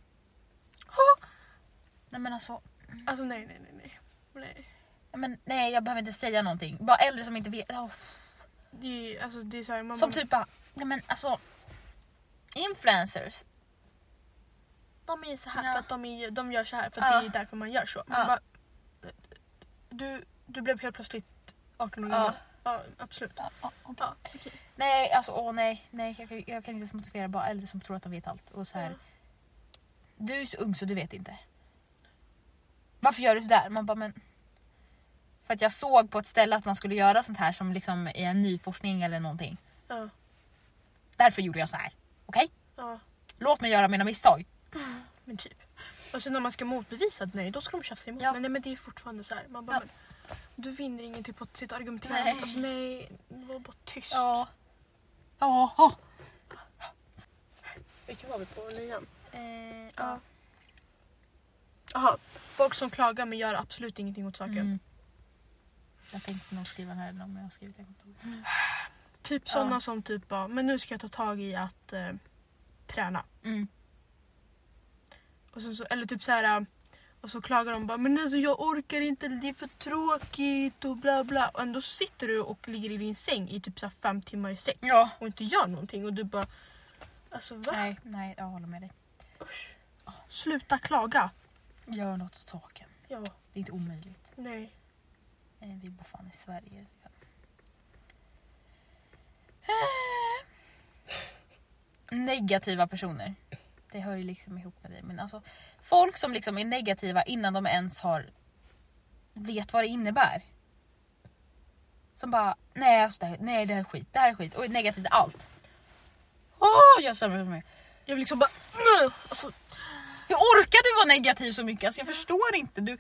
Nej men alltså, Alltså nej, nej, nej. nej. nej. men, nej jag behöver inte säga någonting. Bara äldre som inte vet. åh. Det är, alltså, det är så här, man Som typ bara, nej men alltså. Influencers. de är så här Ja. för att de, är, de gör så här för att Ja. det är därför man gör så. Man Ja. bara, du, du blev helt plötsligt 18 år Ja. gammal. Ja, absolut. Ja. Ja, okej. Nej alltså åh nej, nej jag, kan- jag kan inte ens motivera bara äldre som tror att de vet allt. Och så här. Du är så ung så du vet inte. Varför gör du sådär? Man bara men... För att jag såg på ett ställe att man skulle göra sånt här som liksom i en ny forskning eller någonting. Ja. Därför gjorde jag så här. Okej? Ja, Låt mig göra mina misstag. men typ. Och sen när man ska motbevisa att nej, då ska de tjafsa emot. Ja. Men nej, men det är fortfarande så här. Man bara, Ja. du vinner ingenting på sitt argumenterande. Nej. Nej. Alltså, nej, var bara tyst. Ja. Jaha. Vilken var vi på? Nian? Eh, Ja. Jaha, folk som klagar men gör absolut ingenting åt saken. Mm. Jag tänkte nog skriva den här men jag har skrivit jag kommer inte Typ Ja. sådana som typ bara, men nu ska jag ta tag i att eh, träna. Mm. Och så, så, eller typ så här. Och så klagar de bara men alltså jag orkar inte, det är för tråkigt och bla bla. Och ändå så sitter du och ligger i din säng i typ så fem timmar i sträck Ja. och inte gör någonting och du bara Alltså va? Nej, nej, jag håller med dig. Usch. Sluta klaga. Gör något åt saken. Ja, Det är inte omöjligt. nej. Eh, Vi bor fan i Sverige. Negativa personer. Det hör ju liksom ihop med dig. Men alltså, folk som liksom är negativa innan de ens har vet vad det innebär. Som bara, nej, alltså, det, här, nej det här är skit, det här är skit och är negativt till allt. Åh, jag stämmer mig, Jag vill liksom bara alltså, Hur orkar du vara negativ så mycket? Alltså, jag förstår inte. Du,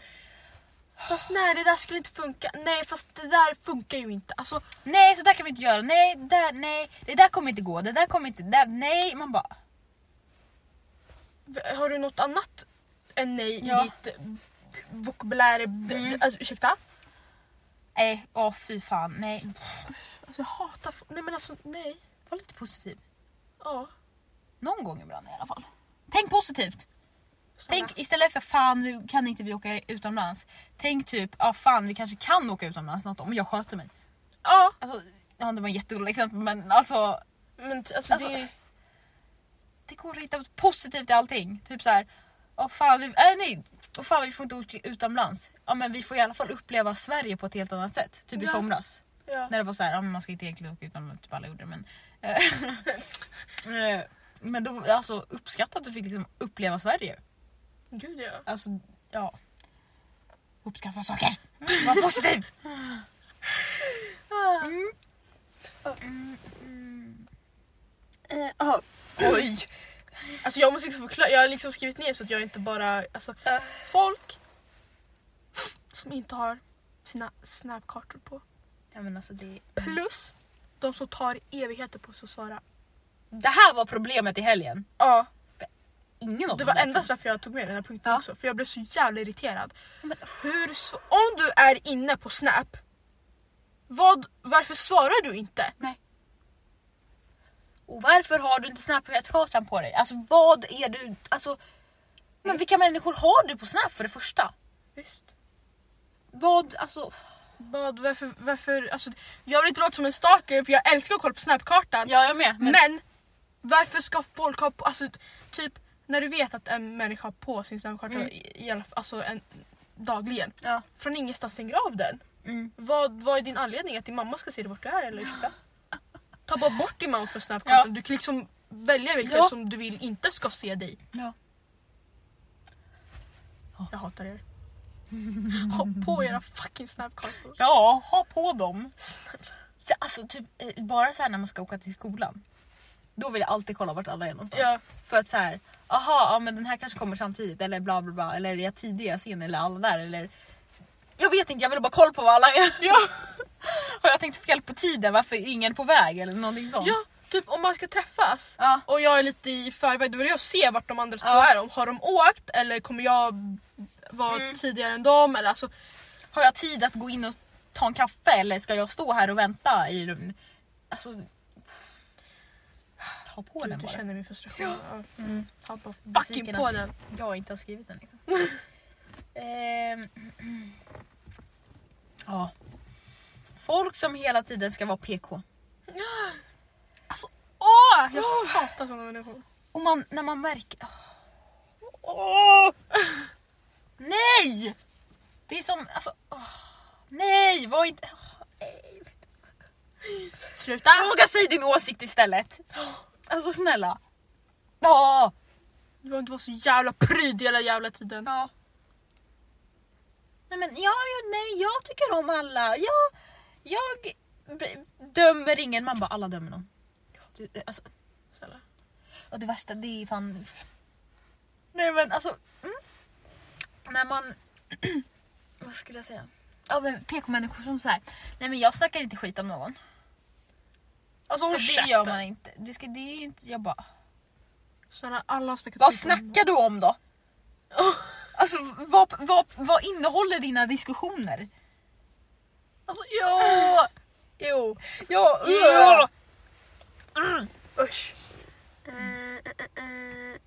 Fast nej det där skulle inte funka. Nej fast det där funkar ju inte. Alltså nej, så där kan vi inte göra. Nej, där, nej, det där kommer inte gå. Det där kommer inte, där, nej. Man bara, har du något annat än nej Ja. i ditt vokabulär? Mm. Alltså, ursäkta? nej, åh fy fan, nej. Alltså, jag hatar Nej men alltså nej. Var lite positiv. Ja. Någon gång ibland i alla fall. Tänk positivt. Tänk istället för fan nu kan inte vi åka utomlands. Tänk typ, ja fan vi kanske kan åka utomlands något om jag sköter mig. Ja Alltså, ja det var ett jättedåligt exempel men alltså men alltså, Alltså, det... det går att hitta något positivt i allting. Typ så här, åh fan, vi, äh, nej, åh fan vi får inte åka utomlands. Ja men vi får i alla fall uppleva Sverige på ett helt annat sätt. Typ i Ja. somras. Ja. När det var så här, ja, man ska inte egentligen åka utomlands, typ alla gjorde det men. eh, eh, men då alltså uppskatta att du fick liksom uppleva Sverige. Gud ja. Alltså ja. Uppskatta saker. Var positiv. Mm, mm. Eh, aha. Oj. Alltså jag måste liksom förklara, jag har liksom skrivit ner så att jag inte bara... Alltså, folk som inte har sina snapkartor på. Ja, men alltså det, Plus de som tar evigheter på sig att svara. det här var problemet i helgen. Ja, Ingen av det var endast varför jag tog med den här punkten Ja. också. För jag blev så jävla irriterad. Men- Hur, sv- om du är inne på Snap, vad, varför svarar du inte? Och varför har du inte Snapchat-kartan på dig? Alltså vad är du... Alltså, men vilka människor har du på Snap för det första? Visst. Vad, alltså... Vad, varför, varför, alltså, jag vill inte låta som en stalker för jag älskar att kolla på Snapkartan. Ja jag med. Men, Men varför ska folk ha på, alltså typ när du vet att en människa har på sin snapkarta Mm. i, i alla, fall- alltså en, dagligen. ja. Från ingenstans stänger av den. Mm. Vad, vad är din anledning att din mamma ska se vart du är eller ursäkta? Ta bara bort din mamma från snapkartan. Ja. Du kan liksom välja vilka Ja. som du vill inte ska se dig. Ja. Jag hatar er. ha på era fucking snapkartor. ja, ha på dem. Så, alltså typ eh, bara så här när man ska åka till skolan. Då vill jag alltid kolla vart alla är någonstans. Ja, För att så här, aha, ja men den här kanske kommer samtidigt eller bla bla bla eller är jag tidigast in eller alla där eller jag vet inte, jag vill bara kolla på vad alla är. ja, Har jag tänkt fel på tiden? Varför är ingen på väg eller någonting sånt? ja, typ om man ska träffas Ja. och jag är lite i förväg, då vill jag se vart de andra två Ja. är. Om, har de åkt eller kommer jag vara Mm. tidigare än dem? Eller alltså, Har jag tid att gå in och ta en kaffe eller ska jag stå här och vänta i? Alltså... Ha på du, den du bara. känner min frustration. Ja. Mm. Ha på fucking på den. Jag inte har skrivit den liksom. Ehm, ja. Folk som hela tiden ska vara PK. Åh! Jag hatar sådana människor. Och man, när man märker... Åh! Nej! Det är som... Alltså, åh, nej, var inte... Sluta! Våga säga din åsikt istället. Alltså snälla. Ja. Du behöver inte vara så jävla pryd hela jävla tiden. ja. Nej men ja, ja, nej, jag tycker om alla. Jag, jag dömer ingen. Man bara alla dömer någon. Du, alltså, Och det värsta det är fan... Nej men alltså... Mm. När man... Vad skulle jag säga? Ja men PK-människor som så här. Nej men jag snackar inte skit om någon. Alltså För håll det gör man inte. Det, ska, det är inte... Jag bara... Snälla alla har snackat Vad skit om- snackar du om då? Alltså vad, vad, vad innehåller dina diskussioner? Alltså ja! Jo. Ja. Usch. Eh, eh, eh.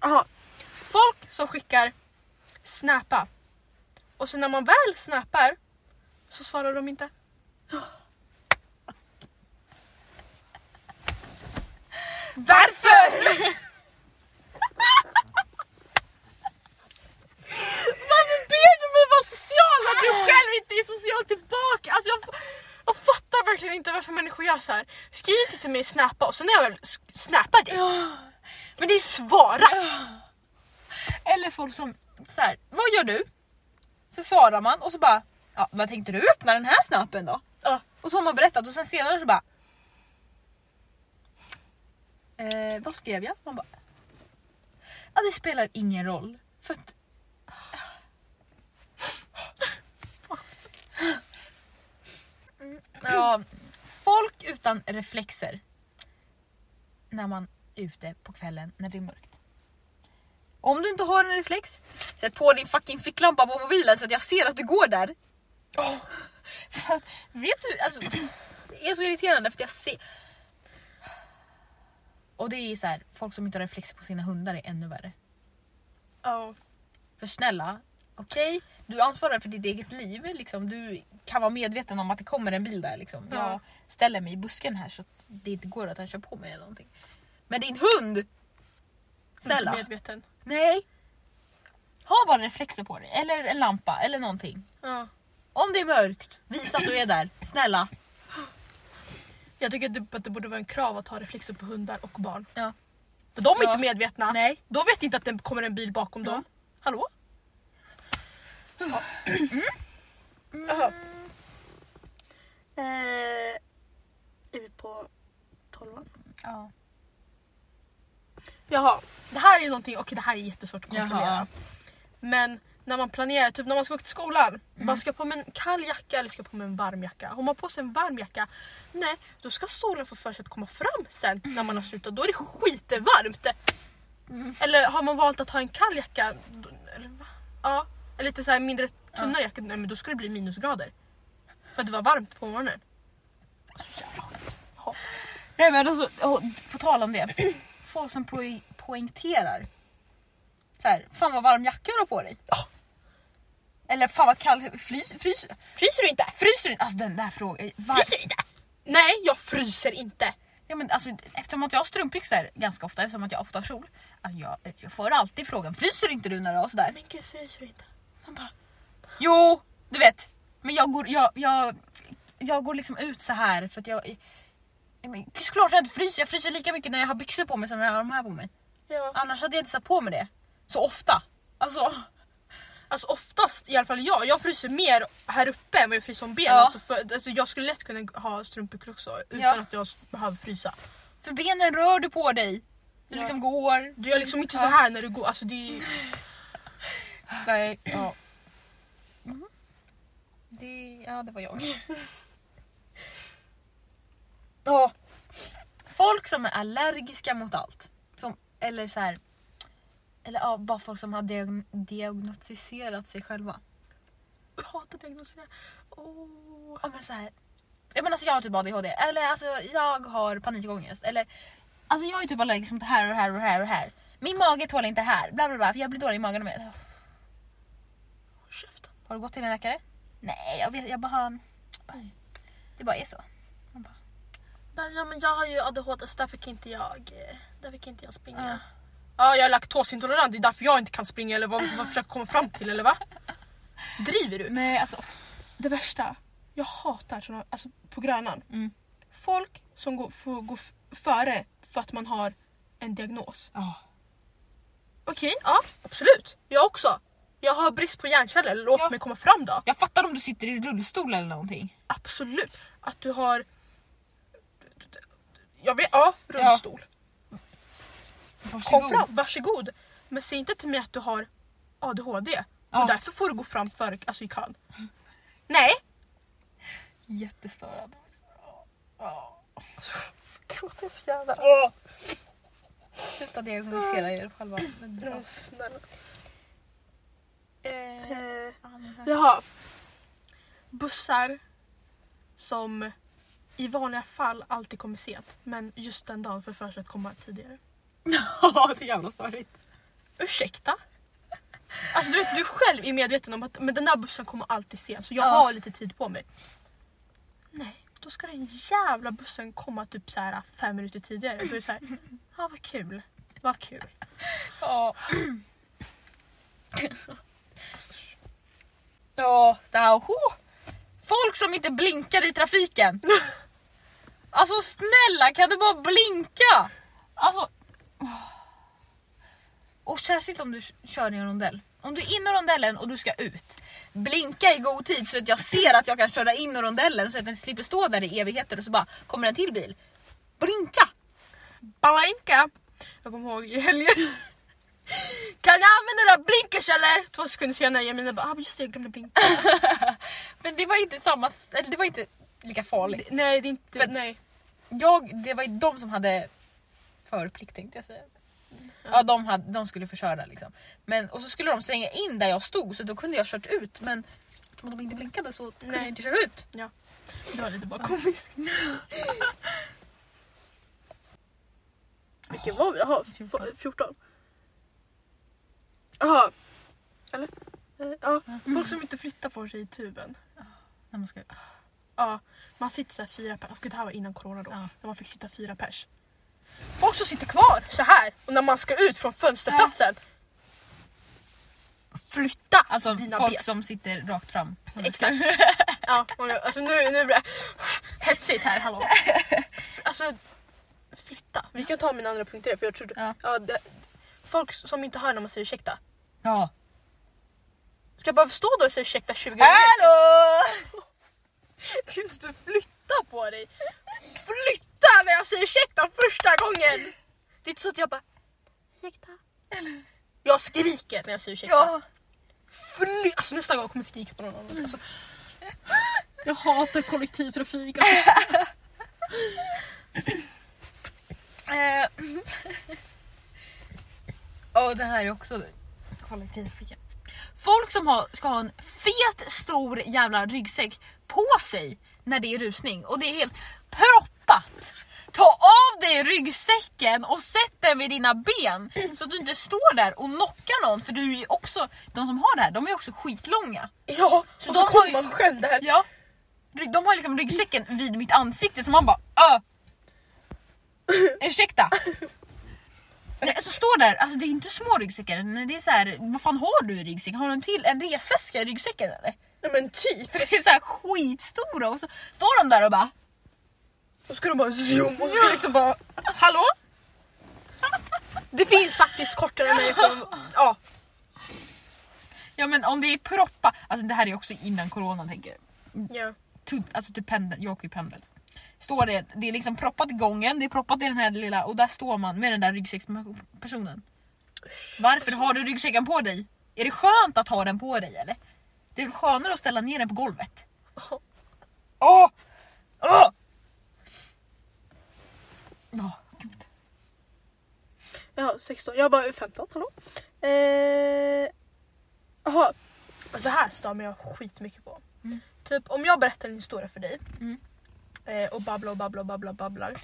Jaha. Folk som skickar snappa. Och sen när man väl snappar så svarar de inte. Varför? Varför ber du mig vara social när du själv inte är social tillbaka? Alltså jag, jag fattar verkligen inte varför människor gör så här. Skriv inte till mig snappa och sen när jag väl snappar dig. Men det är svara! Eller folk som så här, vad gör du? Så svarar man och så bara, ja, vad tänkte du öppna den här snappen då? Ja. Och så har man berättat och sen senare så bara, eh, vad skrev jag? Man bara, ja det spelar ingen roll. För att, ja, folk utan reflexer när man är ute på kvällen när det är mörkt. Om du inte har en reflex, sätt på din fucking ficklampa på mobilen så att jag ser att du går där. Att, vet du, alltså, det är så irriterande för att jag ser... Och det är så här, folk som inte har reflex på sina hundar är ännu värre. Ja. För snälla, okej, du ansvarar för ditt eget liv. Liksom. Du kan vara medveten om att det kommer en bil där. Liksom. Ja. Jag ställer mig i busken här så att det inte går att han kör på mig eller någonting. Men din hund! Snälla. Inte medveten. Nej. Ha bara reflexer på dig, eller en lampa eller någonting. Ja. Om det är mörkt, visa att du är där. Snälla. Jag tycker att det, att det borde vara en krav att ha reflexer på hundar och barn. Ja. För de är Ja. inte medvetna. Nej. De vet inte att det kommer en bil bakom Ja. dem. Hallå? Jaha. Eh, är vi på tolvan? Ja. Jaha, det här är ju någonting, okej det här är jättesvårt att kontrollera. Jaha. Men när man planerar, typ när man ska åka till skolan. Mm. Man ska på med en kall jacka eller ska på med en varm jacka. Har man på sig en varm jacka, nej då ska solen få för sig att komma fram sen när man har slutat. Då är det skitevarmt. Mm. Eller har man valt att ha en kall jacka, då, eller, va? ja, eller lite så här mindre tunnare jacka, nej men då ska det bli minusgrader. För att det var varmt på morgonen. Så jävla skit. Nej men alltså, på tal om det. Folk som po- poängterar. Så här, fan vad varm jacka du har på dig. Eller fan vad kall, frys, frys, Fryser du inte? fryser du inte? Alltså den där frågan. Var, Fryser du inte? Nej, jag fryser inte. ja, men alltså, eftersom att jag har strumpbyxor ganska ofta, eftersom att jag ofta har kjol. Alltså jag, jag får alltid frågan, fryser inte du när du har sådär? Men gud, fryser du inte? Man bara, jo, du vet. Men jag går, jag, jag, jag går liksom ut så här för att jag... Såklart jag inte fryser, jag fryser lika mycket när jag har byxor på mig som när jag har de här på mig. Ja. Annars hade jag inte satt på mig det. Så ofta. Alltså, Alltså oftast, i alla fall jag, jag fryser mer här uppe än vad jag fryser om benen. Ja. Alltså för, alltså jag skulle lätt kunna ha strumpbyxor också utan Ja. att jag behöver frysa. för benen rör du på dig. Du Ja. liksom går. Du gör liksom inte så här när du går. Alltså det är... Nej, ja. Mhm. Det, ja, det var jag. Ja. Folk som är allergiska mot allt. Som, eller så här. Eller ja, bara folk som har diagn- diagnostiserat sig själva. Jag hatar diagnoser. Oh. Ja men så här. Jag menar alltså jag har typ ADHD. Eller alltså jag har panikångest. Eller alltså jag är typ allergisk mot det här och det här och det här och det här. Min mage tål inte det här. Bla bla bla. För jag blir dålig i magen med. Käften. Har du gått till en läkare? Nej, jag, vet, jag bara... Det bara är så. Men, ja, men jag har ju ADHD så därför kan inte jag, eh, därför kan inte jag springa. Ja. Ja, jag är laktosintolerant, det är därför jag inte kan springa eller vad, vad försöker komma fram till eller va? Driver du? Nej, alltså... Det värsta, jag hatar såna, alltså på Grönan. Mm. Folk som går, får gå före för att man har en diagnos. Ja. Okej, ja absolut. Jag också. Jag har brist på hjärnceller, låt Ja. mig komma fram då. Jag fattar om du sitter i rullstol eller någonting. Absolut. Att du har... Jag vet, ja, rullstol. Kom Varsågod. fram, varsågod. Men säg inte till mig att du har ADHD Ja. och därför får du gå fram för, alltså, i kön. Nej! Jättestörande. Gråter jag så jävla... Sluta diagnosera er själva. Men bra. Men snälla. Eh, Eh, jaha. Bussar som i vanliga fall alltid kommer sent men just den dagen får för sig att komma tidigare. Ja, så jävla störigt. Ursäkta? Alltså du, vet, du själv är medveten om att men den där bussen kommer alltid sent så jag Ja. har lite tid på mig. Nej, då ska den jävla bussen komma typ så här fem minuter tidigare. Då är det så här, ja vad kul. Vad kul. Ja. Ja, det här. Folk som inte blinkar i trafiken. Alltså snälla kan du bara blinka? Alltså. Och särskilt om du kör i en rondell. Om du är inne i rondellen och du ska ut. Blinka i god tid så att jag ser att jag kan köra in i rondellen så att den slipper stå där i evigheter och så bara kommer en till bil. Blinka! Balanka! Jag kommer ihåg i helgen. Kan jag använda dina blinkers eller? Två sekunder senare Jamina bara ah, just det, jag glömde blinka. Men det var inte samma, eller det var inte lika farligt. nej det är inte, För- nej. Jag, det var ju de som hade förplikt tänkte jag säga. Ja de, hade, de skulle få köra liksom. Men, och så skulle de slänga in där jag stod så då kunde jag kört ut men eftersom de inte blinkade så kunde Nej. jag inte köra ut. Det var lite bara komiskt. Vilken var vi? Jaha, f- 14. Jaha. Eller? Eh, Ja, folk som inte flyttar på sig i tuben. När man ska... Ja, man sitter så här fyra pers. Och det här var innan corona då. Ja. När man fick sitta fyra pers. Folk som sitter kvar så här och när man ska ut från fönsterplatsen. Flytta Alltså dina folk ben. som sitter rakt fram. Exakt. Ja, alltså nu, nu blir det hetsigt här. Hallå. Alltså, flytta. Vi kan ta mina andra punkter för jag tror... Ja. Ja, det, folk som inte hör när man säger ursäkta. Ja. Ska jag bara stå då och säga ursäkta 20 gånger? Hallå! Tills du flyttar på dig. Flytta när jag säger ursäkta första gången! Det är inte så att jag bara ursäkta. Jag skriker när jag säger ursäkta. Ja. Fly- alltså nästa gång kommer jag skrika på någon annan. Alltså, jag hatar kollektivtrafik. Alltså, Eh, Och det här är också kollektivtrafiken. Folk som har, ska ha en fet stor jävla ryggsäck på sig när det är rusning och det är helt proppat. Ta av dig ryggsäcken och sätt den vid dina ben så att du inte står där och knockar någon för du är också, de som har det här de är också skitlånga. ja, Så och de så kommer man själv där. Ja. De har liksom ryggsäcken vid mitt ansikte så man bara Ö! Ursäkta? Nej, alltså står där, alltså det är inte små ryggsäckar, det är så här, vad fan har du i ryggsäcken? Har du en till en resväska i ryggsäcken eller? Nej men typ. För det är så här skitstora och så står de där och bara Då ska de bara zoom och så ska liksom bara hallå? Det finns faktiskt kortare människor. Ja, Ja men om det är proppa, alltså det här är också innan corona tänker jag. ja. Alltså typ pendel, jag åker ju pendel. Står det, det är liksom proppat i gången, det är proppat i den här lilla och där står man med den där ryggsäckspersonen. Varför har du ryggsäcken på dig? Är det skönt att ha den på dig eller? Det är väl skönare att ställa ner den på golvet? Åh! Åh! Ja, gud. Ja, 16. Jag bara 15, hallå? Eh, Jaha. Alltså här stör jag skitmycket på. Mm. Typ om jag berättar en historia för dig Mm. eh, och babblar och babblar och babblar, babblar.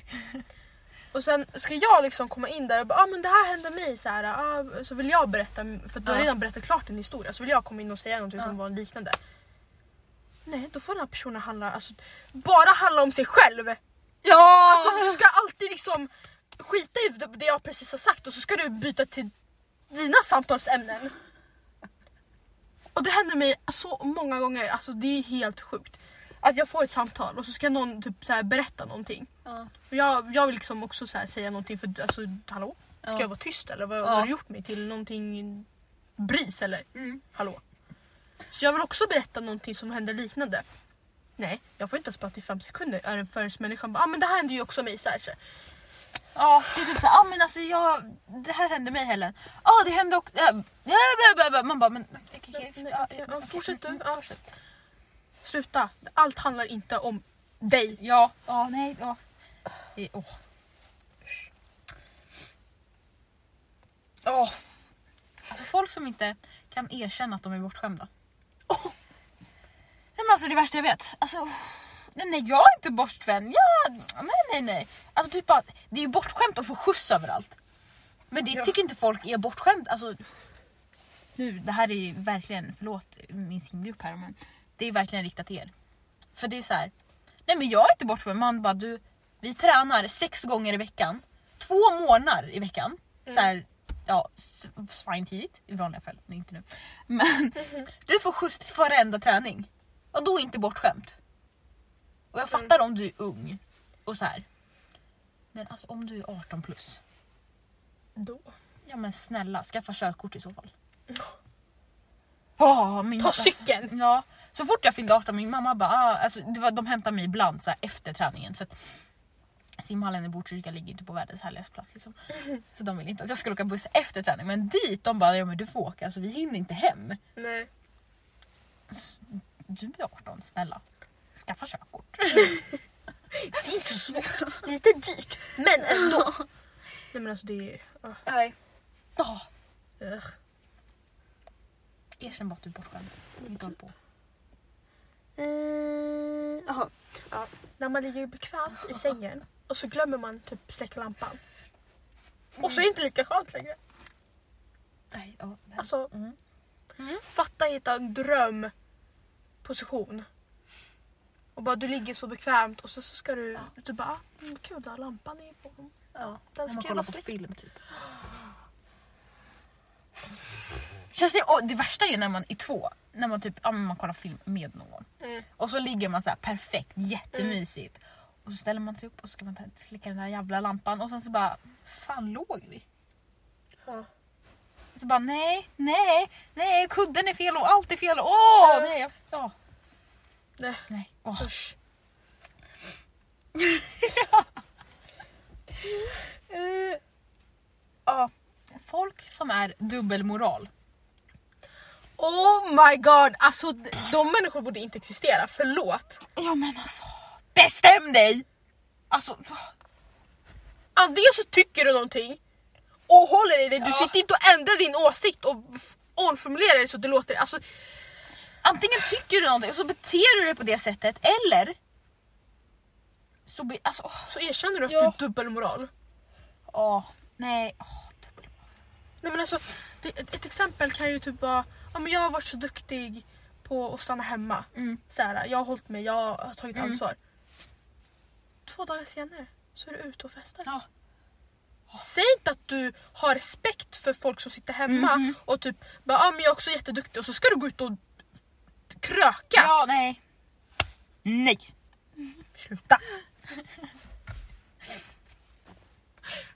och sen ska jag liksom komma in där och bara ah, men det här hände mig så här, ah, så vill jag berätta för att du har Ja. redan berättat klart en historia så vill jag komma in och säga någonting Ja. som var liknande. Nej, då får den här personen handla, alltså, bara handla om sig själv. Ja! Alltså du ska alltid liksom skita i det- jag precis har sagt och så ska du byta till dina samtalsämnen. Och det händer mig så många gånger, alltså det är helt sjukt. Att jag får ett samtal och så ska någon typ så berätta någonting. Ja. Och jag, jag vill liksom också säga någonting för alltså hallå? Ska Ja. jag vara tyst eller vad, Ja. har du gjort mig till? Någonting bris eller? Mm. Hallå? Så jag vill också berätta någonting som hände liknande. Nej, jag får inte ens prata i fem sekunder är det förrän människan bara ah, men det här hände ju också mig så här. Så här. Ja, det är typ såhär, ah, men alltså jag, det här hände mig Helen. Ja ah, det hände också, ja, man bara men okej, okej, Nej, ja, fortsätt du. Ja. fortsätt. Sluta. Allt handlar inte om dig. Ja, ja nej, ja. Åh. Åh. Alltså folk som inte kan erkänna att de är bortskämda. Åh. Men alltså det värsta jag vet. Alltså, nej, jag är inte bortskämd. Ja, nej nej nej. Alltså typ bara, det är ju bortskämt att få skjuts överallt. Men det Ja. tycker inte folk är bortskämt. Alltså, nu, det här är ju verkligen, förlåt min simgrupp här men det är verkligen riktat till er. För det är så här. nej men jag är inte bortskämd. Man bara du, vi tränar sex gånger i veckan. Två månader i veckan. Så här, ja, svintidigt i vanliga fall, inte nu. Men du får skjuts till varenda träning. Och då är inte bortskämt. Och jag fattar om du är ung och så här. Men alltså om du är 18 plus. Då. Ja men snälla, skaffa körkort i så fall. Oh, min Ta cykeln. Ja, så fort jag fyllde 18 min mamma bara, ah, alltså, det var, de hämtade mig ibland så här, efter träningen. För att simhallen i Botkyrka ligger inte på världens härligaste plats. Liksom. Så de ville inte att jag skulle åka buss efter träning. Men dit, de bara, ja men du får åka, alltså, vi hinner inte hem. Nej. S- Du är 18, snälla. Skaffa körkort. Det är inte svårt. Lite dyrt. Men ändå. Nej men alltså det är... Uh, Nej. Oh, ugh. erkänn bara att du är bortskämd. Inte håll på. Eh, Jaha. ja. När man ligger bekvämt i sängen och så glömmer man typ släcka lampan. Och så är det inte lika skönt längre. Nej, ja, nej. Alltså, Mm. fatta hitta en drömposition. Och bara du ligger så bekvämt och så, så ska du, du bara mm, kul där lampan är på. Ja, Den när ska man kollar på släckt. film typ. Känns det, och det värsta är när man är två, när man typ ja, man kollar film med någon. Mm. Och så ligger man så här perfekt, jättemysigt. Och så ställer man sig upp och så ska man ta, slicka den där jävla lampan och sen så bara, fan låg vi? Ja. Så bara nej, nej, nej kudden är fel och allt är fel. Åh Ja. nej, ja. Nej. Nej. Åh. Usch. Eh, Ja. Folk som är dubbelmoral. Oh my god, alltså de människor borde inte existera, förlåt. Ja men alltså, bestäm dig! Alltså, Antingen så tycker du någonting och håller i det, du Ja. sitter inte och ändrar din åsikt och omformulerar det så det låter... Alltså, antingen tycker du någonting och så beter du dig på det sättet eller så be, alltså, så erkänner du att Ja. du är dubbelmoral. åh, nej, åh, dubbelmoral. Nej men alltså, det, ett, ett exempel kan ju typ vara, ja, men jag har varit så duktig på att stanna hemma. Mm. Så här, jag har hållit mig, jag har tagit Mm. ansvar. Två dagar senare så är du ute och festar. Ja. Säg inte att du har respekt för folk som sitter hemma Mhm. och typ bara, ah, men jag är också jätteduktig och så ska du gå ut och kröka. Ja, nej. Nej. Sluta.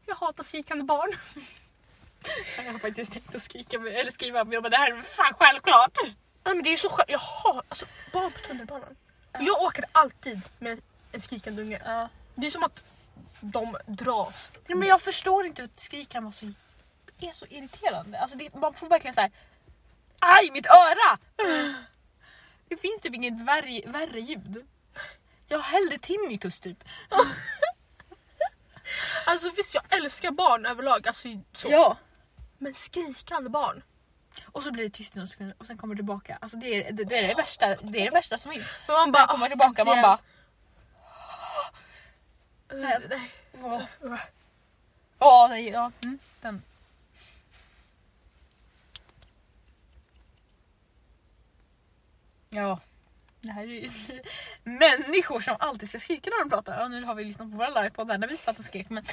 Jag hatar skrikande barn. Jag har faktiskt tänkt att skrika med, eller skriva men jag bara, det här är fan självklart. Nej, men det är ju så skönt. Jag har alltså, barn på tunnelbanan. Jag åker alltid med en skrikande unge. Ja. Det är som att de dras. Nej, men jag förstår inte att skrik kan vara så, är så irriterande. Alltså det, man får verkligen så här. Aj mitt öra! Det finns typ inget värre, värre ljud. Jag hellre tinnitus typ. Alltså visst jag älskar barn överlag. Alltså, så. Ja. Men skrikande barn. Och så blir det tyst i några sekunder och sen kommer det tillbaka. Alltså det är det, det, är det, värsta, det är det värsta som finns. Men man bara, kommer "Ah, tillbaka man äntligen." bara Alltså, nej. åh. Ja, nej, ja. Mm, den. Ja. Det här är ju människor som alltid ska skrika när de pratar. Ja, nu har vi lyssnat på våra livepoddar när vi satt och skrek men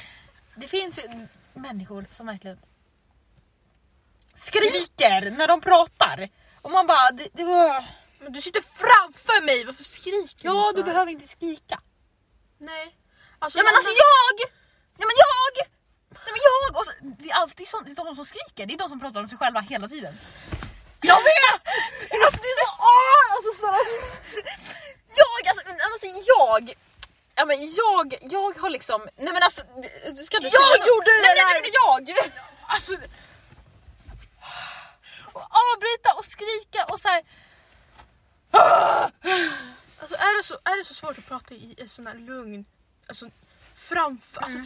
det finns ju människor som verkligen skriker när de pratar. Och man bara, det, det var... Men du sitter framför mig, varför skriker Ja, du du för? behöver inte skrika. Nej. Alltså, Ja men alltså jag! Ja men jag! Nej men jag! Och så, det är alltid sånt, det är de som skriker, det är de som pratar om sig själva hela tiden. Jag vet! Alltså det är så... Åh, alltså, så, jag, alltså, alltså jag Ja men jag, jag har liksom, nej men alltså ska du Jag gjorde det nej, där! Nej, nej, men jag! Alltså, Och avbryta och skrika och så här. alltså är, det så, är det så svårt att prata i en sån här lugn, alltså framför, alltså,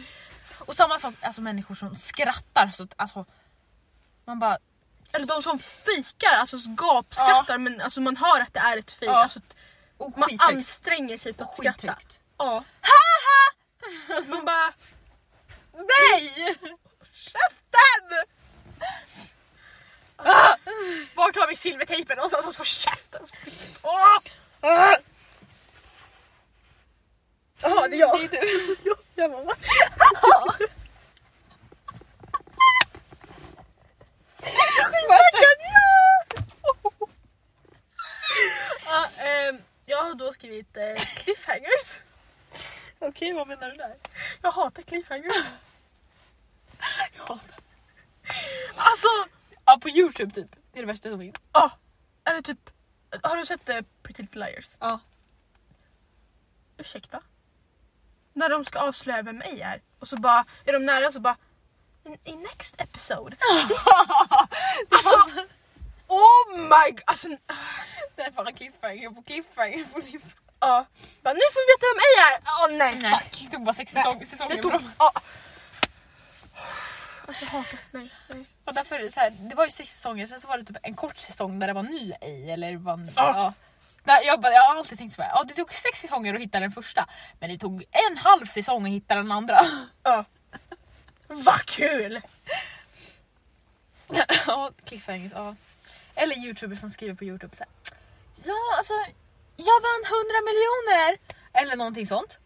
Och samma sak, alltså människor som skrattar så alltså man bara eller de som fikar, alltså gapskrattar men alltså man hör att det är ett fejk. Ja. Alltså, och man skithögt. anstränger sig för att skratta. Ja. man bara Nej! käften! Ah! Vart har vi silvertejpen? Och så får käften. Åh! Ah! Jaha, det är jag. Det är du. Ja, jag mamma. Värsta- Ja, ehm, jag har då skrivit eh, cliffhangers. Okej vad menar du där? Jag hatar cliffhangers. Jag hatar. Alltså, Ja på youtube typ, det är det värsta som finns. ja. Eller typ, har du sett eh, Pretty Little Liars? Ja. Ursäkta? När de ska avslöja vem A är och så bara är de nära så bara in, in next episode. Alltså, oh my god. Alltså, Det är bara cliffhanger på cliffhanger på cliffhanger. ja. Bara, nu får vi veta vem A är. Åh nej, Nej, fuck. det tog bara sex säsonger. tog, dem. ja. Alltså jag hatar, nej, nej. Och därför, så här, det var ju sex säsonger, sen så var det typ en kort säsong där det var ny ej eller var en, Ja jag, bara, jag har alltid tänkt såhär, ja det tog sex säsonger att hitta den första men det tog en halv säsong att hitta den andra. Ja. Vad kul! ja, cliffhangers, ja. Eller youtubers som skriver på youtube såhär, Ja alltså, jag vann 100 miljoner! Eller någonting sånt.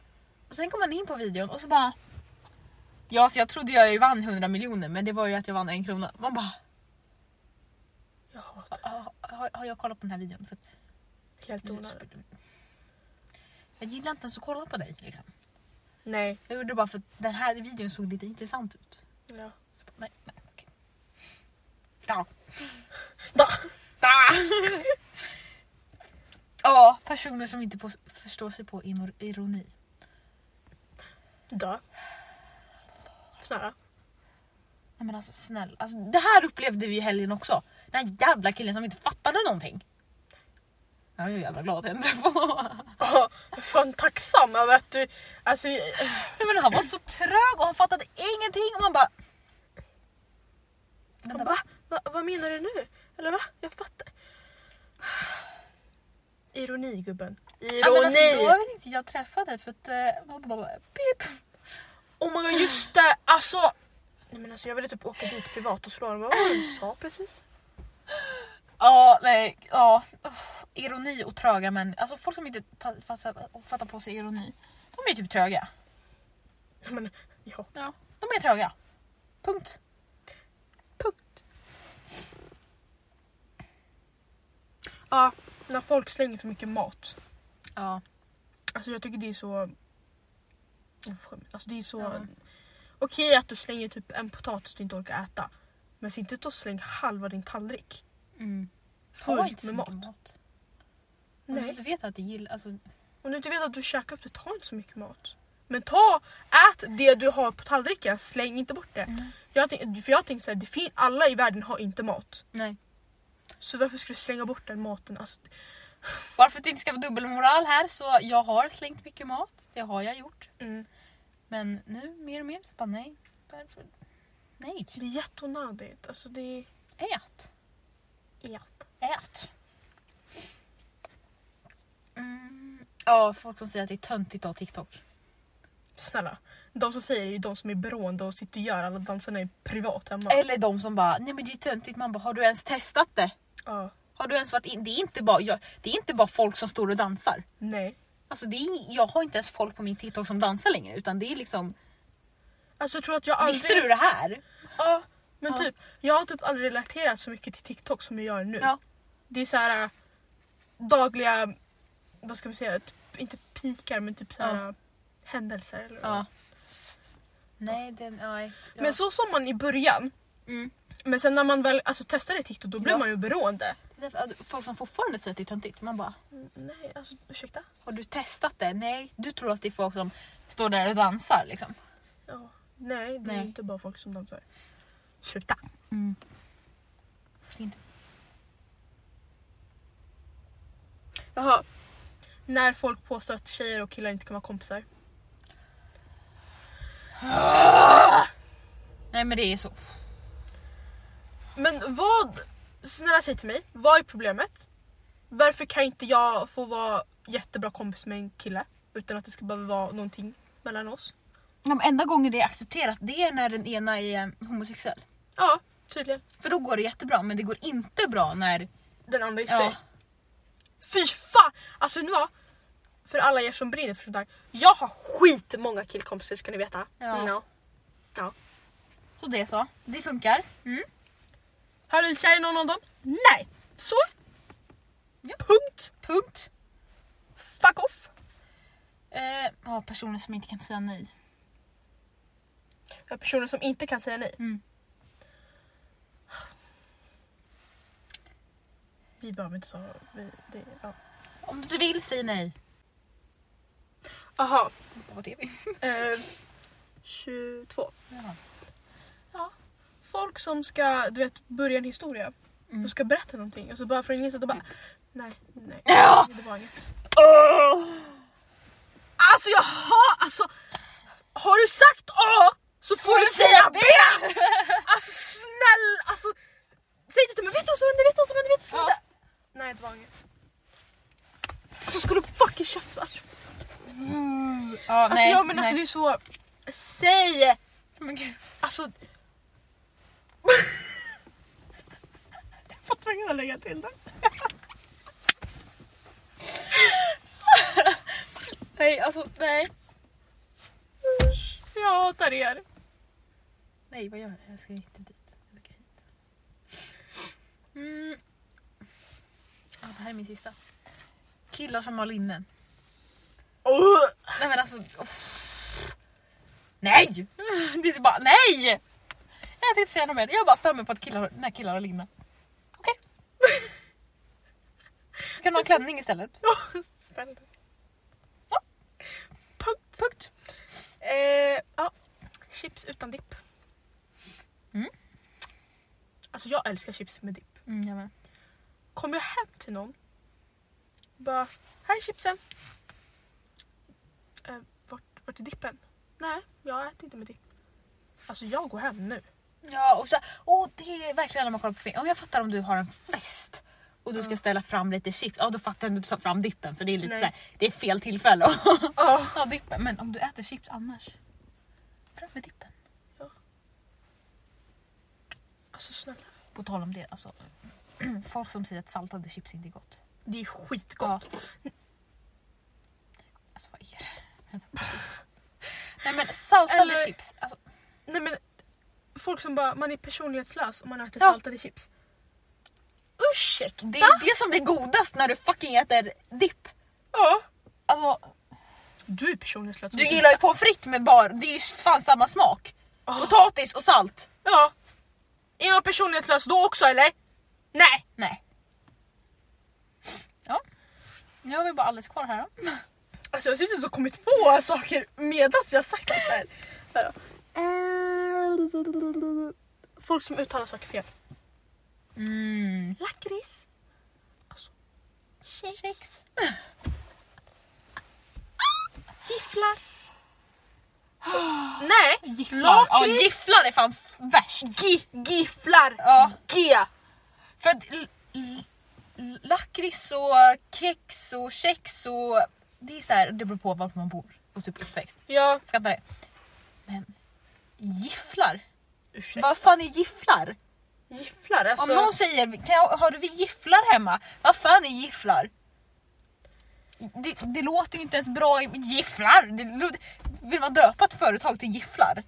Och sen kommer man in på videon och så bara Ja så jag trodde jag vann 100 miljoner men det var ju att jag vann en krona. Man bara Jag hatar har, har, har jag kollat på den här videon? För att helt onödigt. Jag gillar inte ens att kolla på dig liksom. Nej. Jag gjorde det bara för att den här videon såg lite intressant ut. Ja. Så, bara, nej, nej, okej. Ja. Da. Ja, personer som inte på, förstår sig på ironi. Da. Snälla. Nej men alltså snälla, alltså, det här upplevde vi i helgen också. Den här jävla killen som inte fattade någonting. Jag är ju jävla glad att jag inte träffade honom. Ja, jag är fan tacksam över att du... Alltså, Nej, men Han var så trög och han fattade ingenting och man bara... jag bara, va, vad menar du nu? Eller va? Jag fattar. Ironi gubben. Ironi! Ja, men alltså, då vill inte jag träffa dig för att... Bara, pip. Oh my god just det! Alltså! Nej men alltså jag ville typ åka dit privat och slå dem. Vad var det du sa precis? Ja, nej, ja. Ironi och tröga män. Alltså folk som inte fattar, på sig ironi. De är typ tröga. Men, ja. Ja, de är tröga. Punkt. Punkt. Ja, när folk slänger för mycket mat. Ja. Alltså jag tycker det är så... Alltså det är så... Ja. Okej att du slänger typ en potatis du inte orkar äta. Men se inte och släng halva din tallrik. Mm. Fullt med mat. mat. Nej. Du vet att det gillar... Alltså, Om du inte vet att du käkar upp det, ta inte så mycket mat. Men ta, ät det du har på tallriken, släng inte bort det. Mm. Jag tänk, för jag tänker såhär, fin- alla i världen har inte mat. nej. Så varför ska du slänga bort den maten? Alltså, att det inte ska vara dubbelmoral här så jag har slängt mycket mat. Det har jag gjort. mm. Men nu mer och mer så bara nej. Varför? Nej. Det är jätteonödigt. Alltså det Ät. Är... Ja. Ät. Mm. Ja, folk som säger att det är töntigt att ha TikTok. Snälla. De som säger det är ju de som är beroende och sitter och gör alla danserna i privat hemma. Eller de som bara, nej men det är töntigt. Man bara, har du ens testat det? Ja. Har du ens varit in? Det är inte bara, jag, det är inte bara folk som står och dansar. Nej. Alltså det är, jag har inte ens folk på min TikTok som dansar längre utan det är liksom, Alltså jag tror att jag aldrig... visste du det här? Ja. Men Ja. typ, jag har typ aldrig relaterat så mycket till TikTok som jag gör nu. Ja. Det är så här äh, dagliga, vad ska man säga, typ, inte pikar men typ så här äh, händelser. Eller Ja. Nej, den. Ja. Men så som man i början, Mm. men sen när man väl alltså, testade TikTok då blev man ju beroende. Folk som fortfarande säger att det är töntigt. Man bara, Mm, Nej, alltså ursäkta? har du testat det? Nej, du tror att det är folk som står där och dansar liksom. Ja. Nej, det är Nej. inte bara folk som dansar. Sluta. Inte. Jaha. När folk påstår att tjejer och killar inte kan vara kompisar. Nej men det är så. Men vad... Snälla säg till mig, vad är problemet? Varför kan inte jag få vara jättebra kompis med en kille? Utan att det ska behöva vara någonting mellan oss. De enda gången det är accepterat det är när den ena är homosexuell. Ja, tydligen. För då går det jättebra men det går inte bra när... Den andra är Ja. Fy fan! Alltså nu var för alla er som brinner för sånt där. Jag har skitmånga killkompisar ska ni veta. Ja. No. Så det så. Det funkar. Mm. Har du kär i någon av dem? Nej. Så. Punkt. Punkt. Fuck off. Eh, ja, personer som inte kan säga nej. Personer som inte kan säga nej. Mm. Vi behöver inte så... Vi, det, ja. Om du vill, säg nej. Aha. Vad är vi? Eh, 22. Ja. Ja. Folk som ska du vet, börja en historia. Mm. De ska berätta någonting och så bara från ingenstans och bara nej, nej, Ja. det var inget. Alltså jag har, alltså har du sagt A så får du säga B! Alltså snälla, alltså säg inte till mig vet du vad som hände, vet du vad som hände, vet du vad som hände? Nej det var inget. Alltså ska du fucking chatta alltså, Ja, alltså jag men alltså det är så, säg! Men gud. Alltså... jag var tvungen att lägga till det. nej, alltså nej. Usch, jag hatar er. Nej, vad gör jag? Jag ska inte dit. Jag ska hit. Mm. Ja, det här är min sista. Killar som har linnen. Nej men alltså... uff. Nej! Det är så bara nej! Jag tänkte inte säga något mer. Jag bara stör mig på att killar, när killar har linne. Okej. Kan du ha en klänning istället? Snälla. Ja. Punkt. Punkt. Eh, ja. Chips utan dipp. Mm. Alltså jag älskar chips med dipp. Mm, jag med. Kommer jag hem till någon. Bara, här är chipsen. Eh, vart, vart är dippen? Nej, jag äter inte med dipp. Alltså jag går hem nu. Ja, och så, och det är verkligen när man kollar på film. Om jag fattar om du har en fest och du ska ställa fram lite chips, ja då fattar jag att du tar fram dippen för det är lite Nej. så här, det är fel tillfälle att Oh. ha dippen. Men om du äter chips annars, fram med dippen. Alltså snälla. På tal om det, alltså, folk som säger att saltade chips inte är gott. Det är skitgott. Alltså vad är det? Nej men saltade Eller- chips, alltså, Nej men folk som bara, man är personlighetslös om man äter Ja. saltade chips. Ursäkta? det är det som blir godast när du fucking äter dipp. Ja. Alltså, Du är personlighetslös. du gillar ju pommes frites med bar, det är ju fan samma smak. Ah. Potatis och salt. Ja. Är jag personlighetslös då också eller? Nej. Nej. Ja. Nu har vi bara alldeles kvar här då. Alltså jag sitter så kommit på saker medan vi har sagt allt det här. Ja. Eh, Folk som uttalar saker fel. Mm. Lakrits. Alltså. Kex. Gifflar. Nej. Gifflar. Ja, Lakrits. gifflar är fan värst. Gi, gifflar. Ja. G. För att lakrits och kex och kex och det är så här, det beror på var man bor och typ uppväxt. Ja. Fattar det? Men gifflar? Ursäkta. Vad fan är gifflar? Gifflar alltså. Om någon säger kan jag, har du gifflar hemma? Vad fan är gifflar? Det, det låter ju inte ens bra gifflar. Det, vill man döpa ett företag till gifflar?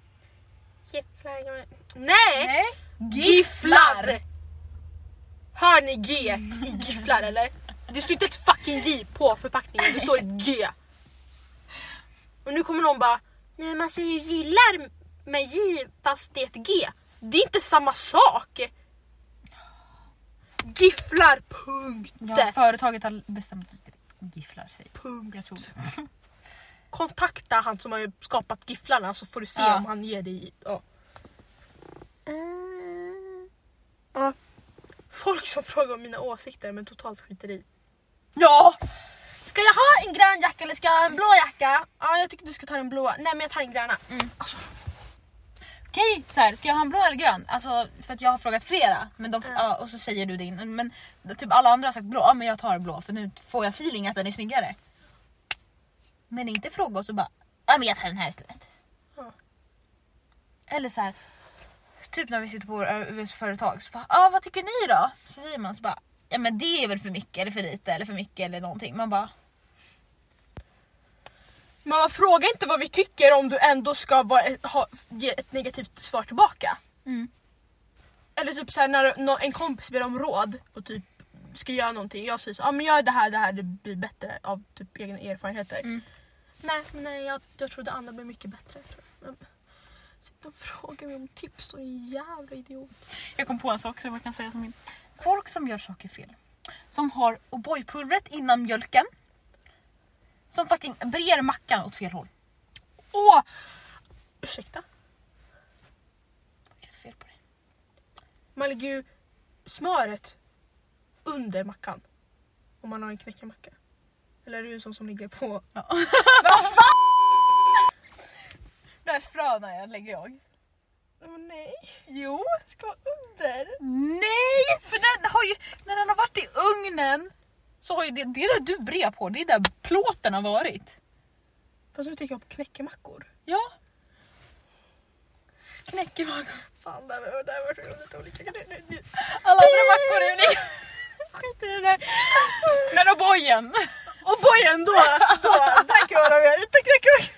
Gifflar. Nej. Nej. Gifflar! Hör ni G i gifflar eller? Det står inte ett fucking J på förpackningen, det står ett G. Och nu kommer någon bara, nej men man säger ju gillar med J fast det är ett G. Det är inte samma sak! Gifflar, punkt! Ja, företaget har bestämt att gifflar sig. punkt. Jag tror Kontakta han som har skapat gifflarna så får du se Ja. om han ger dig... Ja. Mm. Ja. Folk som frågar om mina åsikter men totalt skiter i. Ja! Ska jag ha en grön jacka eller ska jag ha en blå jacka? Ja, jag tycker du ska ta den blåa. Nej men jag tar den gröna. Alltså, Okej, så här, ska jag ha en blå eller grön? Alltså, för att jag har frågat flera men de, Ja. ja, och så säger du din. Men typ alla andra har sagt blå, ja, men jag tar blå för nu får jag feeling att den är snyggare. Men inte fråga och så bara, ja men jag tar den här istället. Ja. Eller så här, typ när vi sitter på ett företag så bara, ja vad tycker ni då? Så säger man så bara, ja men det är väl för mycket eller för lite eller för mycket eller någonting. Man bara, man frågar inte vad vi tycker om du ändå ska vara, ha, ge ett negativt svar tillbaka. Mm. Eller typ såhär när en kompis ber om råd och typ ska göra någonting. Jag säger så, ah, men gör det här, det här det blir bättre av typ egna erfarenheter. Mm. Nej, nej jag, jag tror det andra blir mycket bättre. jag. Sitta och fråga mig om tips då, en jävla idiot. Jag kom på en sak som jag kan säga som min. Folk som gör saker fel. Som har O'boy-pulvret innan mjölken. Som fucking brer mackan åt fel håll. Åh! Ursäkta? Vad är det fel på det? Man lägger ju smöret under mackan. Om man har en knäckemacka. Eller är du en sån som ligger på... Ja. Där fröna jag lägger jag. Men nej, Jo. ska vara under. Nej! För den har ju, när den har varit i ugnen så har ju det, det där du brer på, det är där plåten har varit. Fast nu tänker jag på knäckemackor. Ja. Knäckemackor. Fan, där var det var olika. Det- det- det- Alla andra mackor är unika. Skit i det där. Men O'boyen. Och bojen då, då, där kan jag vara med. Tack, tack, tack.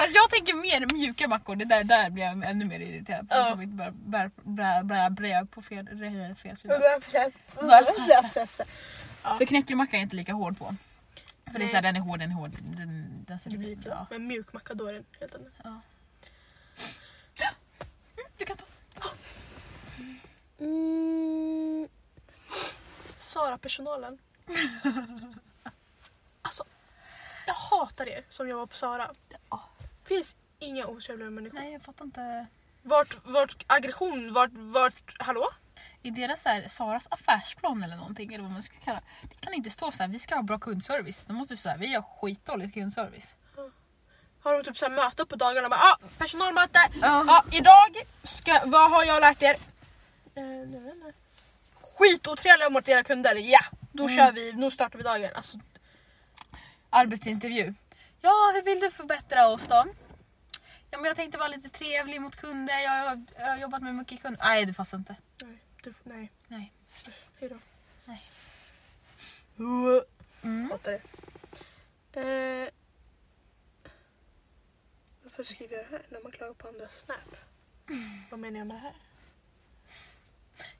Alltså jag tänker mer mjuka mackor, det där, där blir jag ännu mer irriterad på. Ja. Som inte bär, bär, bär, bär på fel, re- fel sida. För knäckemacka är inte lika hård på. För det är Nej. såhär, den är hård, den är hård. Den, den ser Det blir ja. Men mjuk macka då är den helt annan. Du kan ta. Mm. Sara-personalen. alltså, jag hatar er som jobbar på Sara. Finns inga otrevliga människor. Nej jag fattar inte. Vart, vart aggression, vart, vart, hallå? I deras så här, Saras affärsplan eller någonting, eller vad man ska kalla det. Det kan inte stå så här, vi ska ha bra kundservice. De måste säga, vi har skitdålig kundservice. Har de typ så här möte på dagarna och bara ah, personalmöte. Ja. Ja, idag ska, vad har jag lärt er? Eh, jag vet inte. Skitotrevliga mot era kunder. Ja, då kör vi, nu startar vi dagen. Alltså, Arbetsintervju. Ja, hur vill du förbättra oss då? Ja, men jag tänkte vara lite trevlig mot kunder. Jag har, jag har jobbat med mycket kunder. Nej, det passar inte. nej, du, nej. Nej. Hejdå. Nej. Uh, Mm. hatar det. Eh, varför skriver jag det här när man klagar på andras snap? Vad menar jag med det här?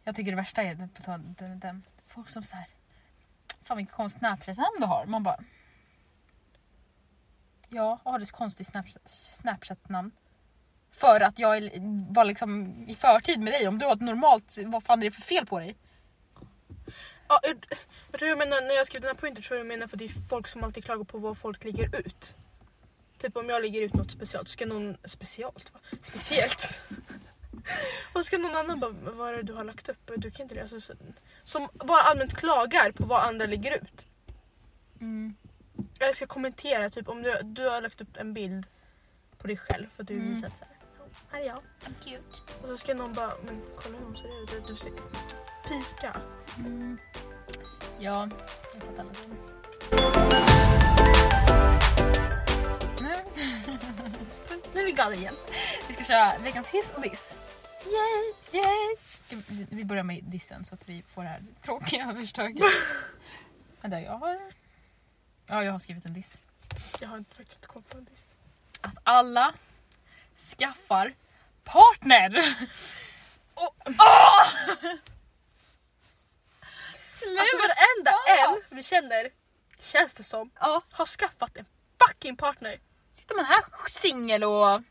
Jag tycker det värsta är om den, den. Folk som så här. Fan vilket konstigt Snapchat-namn du har. Man bara. Ja, jag har ett konstigt Snapchat- Snapchat-namn. För att jag var liksom i förtid med dig. Om du har ett normalt, vad fan är det för fel på dig? Ja, jag, tror jag menar, när jag skrev den här punkten tror jag jag menar för det är folk som alltid klagar på vad folk lägger ut. Typ om jag lägger ut något speciellt, ska någon... Speciellt? Va? Speciellt? Och ska någon annan bara, vad är det du har lagt upp? Du kan inte det. Alltså, så- som bara allmänt klagar på vad andra lägger ut. Mm. Eller ska kommentera, typ om du, du har lagt upp en bild på dig själv för att du Mm. visat så här. Här är jag. Cute. Och så ska någon bara, men kolla hur hon ser ut. Du ser pika. Mm. Ja, jag fattar lite. Nu, Nu är vi galna igen. vi ska köra veckans hiss och diss. Yay! Yay! Ska vi, börjar med dissen så att vi får det här tråkiga överstöket. Vänta, jag har... Ja, jag har skrivit en diss. Jag har inte- faktiskt inte koll på det. Att alla skaffar partner! Och, åh! Alltså varenda en vi känner, känns det som, Ja, har skaffat en fucking partner. sitter man här singel och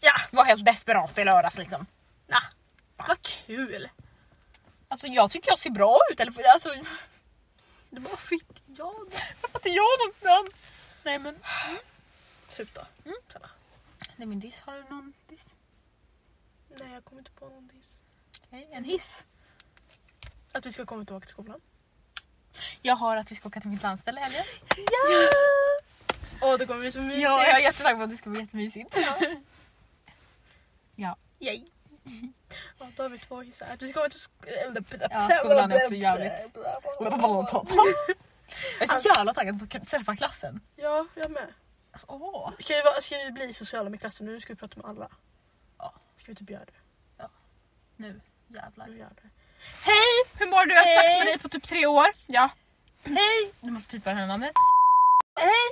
ja, var helt desperat i lördags liksom. Nah, vad kul! Alltså jag tycker jag ser bra ut. Eller, alltså, Det bara fick jag det. varför inte jag något namn? Nej men. Typ då. Mm. Sanna. Är min diss. Har du någon diss? Nej jag kommer inte på någon diss. Nej, en hiss. Att vi ska komma tillbaka till skolan. Jag har att vi ska åka till mitt landställe i helgen. Åh det kommer bli så mysigt. Ja, jag är jättetaggad på att det ska bli jättemysigt. Ja. Yay. Ja, då har vi två hissar. Att vi ska komma till sk- Ja, skolan är också jävligt- Jag är så jävla taggad på att träffa klassen. Ja, jag med. Alltså, åh. Ska vi, vara- ska vi bli sociala med klassen nu? Ska vi prata med alla? Ja. Ska vi typ göra det? Nu jävlar. Nu gör det. Hej! Hur mår du? Jag har inte sagt med dig på typ tre år. Ja. Hej! Du måste pipa det här namnet. Hej!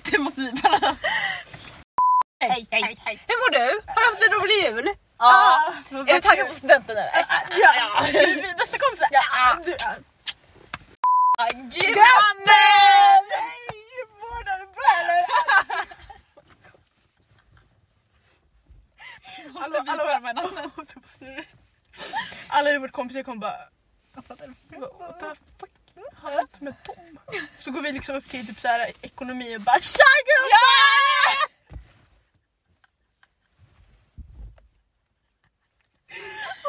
du måste det här. Hej, hej, hej. Hur mår du? Har du haft en rolig jul? Ja. Är du taggad på studenten eller? Ja! ja. Vi är bästa kompisar! Ja. Du, ja. Grabben! Nej! Mår du bra eller? Namnen. Alla i vårt kompisar kommer bara... Fuck har hänt med Tom? Så går vi liksom upp till typ så här ekonomi och bara Tja grabbar!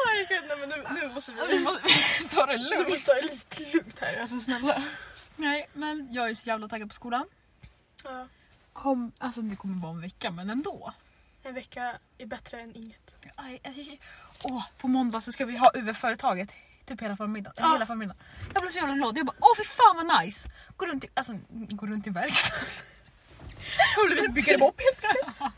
Herregud, nej men nu, nu måste vi... Ta det lugnt. måste ta det lite lugnt här, alltså snälla. Nej, men jag är så jävla taggad på skolan. Ja, Kom, alltså det kommer bara en vecka, men ändå. en vecka är bättre än inget. Aj, alltså, jag- åh, på måndag så ska vi ha UF-företaget. Typ hela förmiddagen. Ja. Hela förmiddagen. Jag blev så jävla glad. Jag bara åh fy fan vad nice. Gå runt i, alltså, gå runt i verkstaden. Jag har blivit byggarbob helt plötsligt.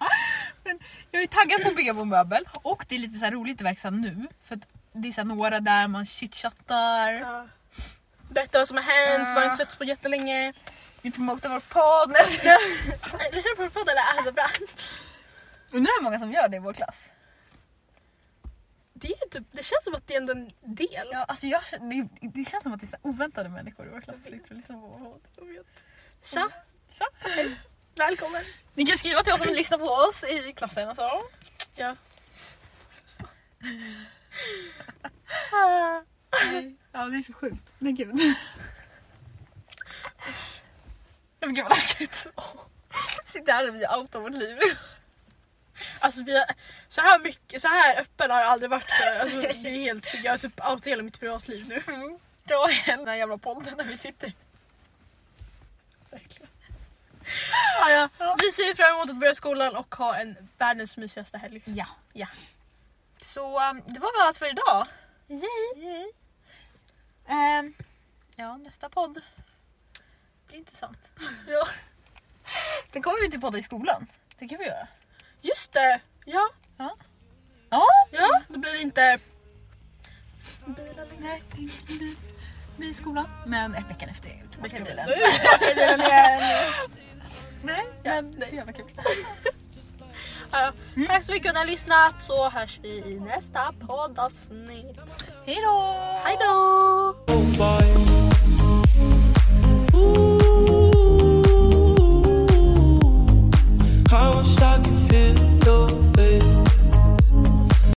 Men jag är taggad på på möbel och det är lite så roligt i verkstaden nu. För det är så några där man chitchattar. Ja. Berätta vad som har hänt, Ja. vad har inte setts på jättelänge. Vi promotar vår podd. Lyssnar du på vår podd eller? Ah, vad bra. Undrar hur många som gör det i vår klass. Det, är typ, det känns som att det är ändå en del. Ja, alltså jag, det, det känns som att det är oväntade människor i vår klass som sitter och lyssnar på vår podd. Tja, Tja. Välkommen. Ni kan skriva till oss om ni lyssnar på oss i klassen. Alltså. Ja. Ja det är så sjukt. Men gud. Men gud vad läskigt. Sitter här och vi outar vårt liv. Alltså vi har, så här mycket, så här öppen har jag aldrig varit för. Alltså, det är helt sjukt. Jag har typ outat hela mitt privatliv nu. Det var den här jävla podden där vi sitter. Verkligen. Ja, ja. Vi ser fram emot att börja skolan och ha en världens mysigaste helg. Ja. Ja. Så um, det var väl allt för idag. Yay. Yay. Ehm, ja nästa podd blir intressant. Ja. Det kommer vi till podda i skolan. Det kan vi göra. Just det! Ja, Ja. ja. då blir det inte... Nej, blir, blir i skolan. Men ett veckan efter bilen. Då är vi Nej, men det är jävla kul. Ja. Tack så mycket för att ni har lyssnat så hörs vi i nästa poddavsnitt. Hej då! Hej då!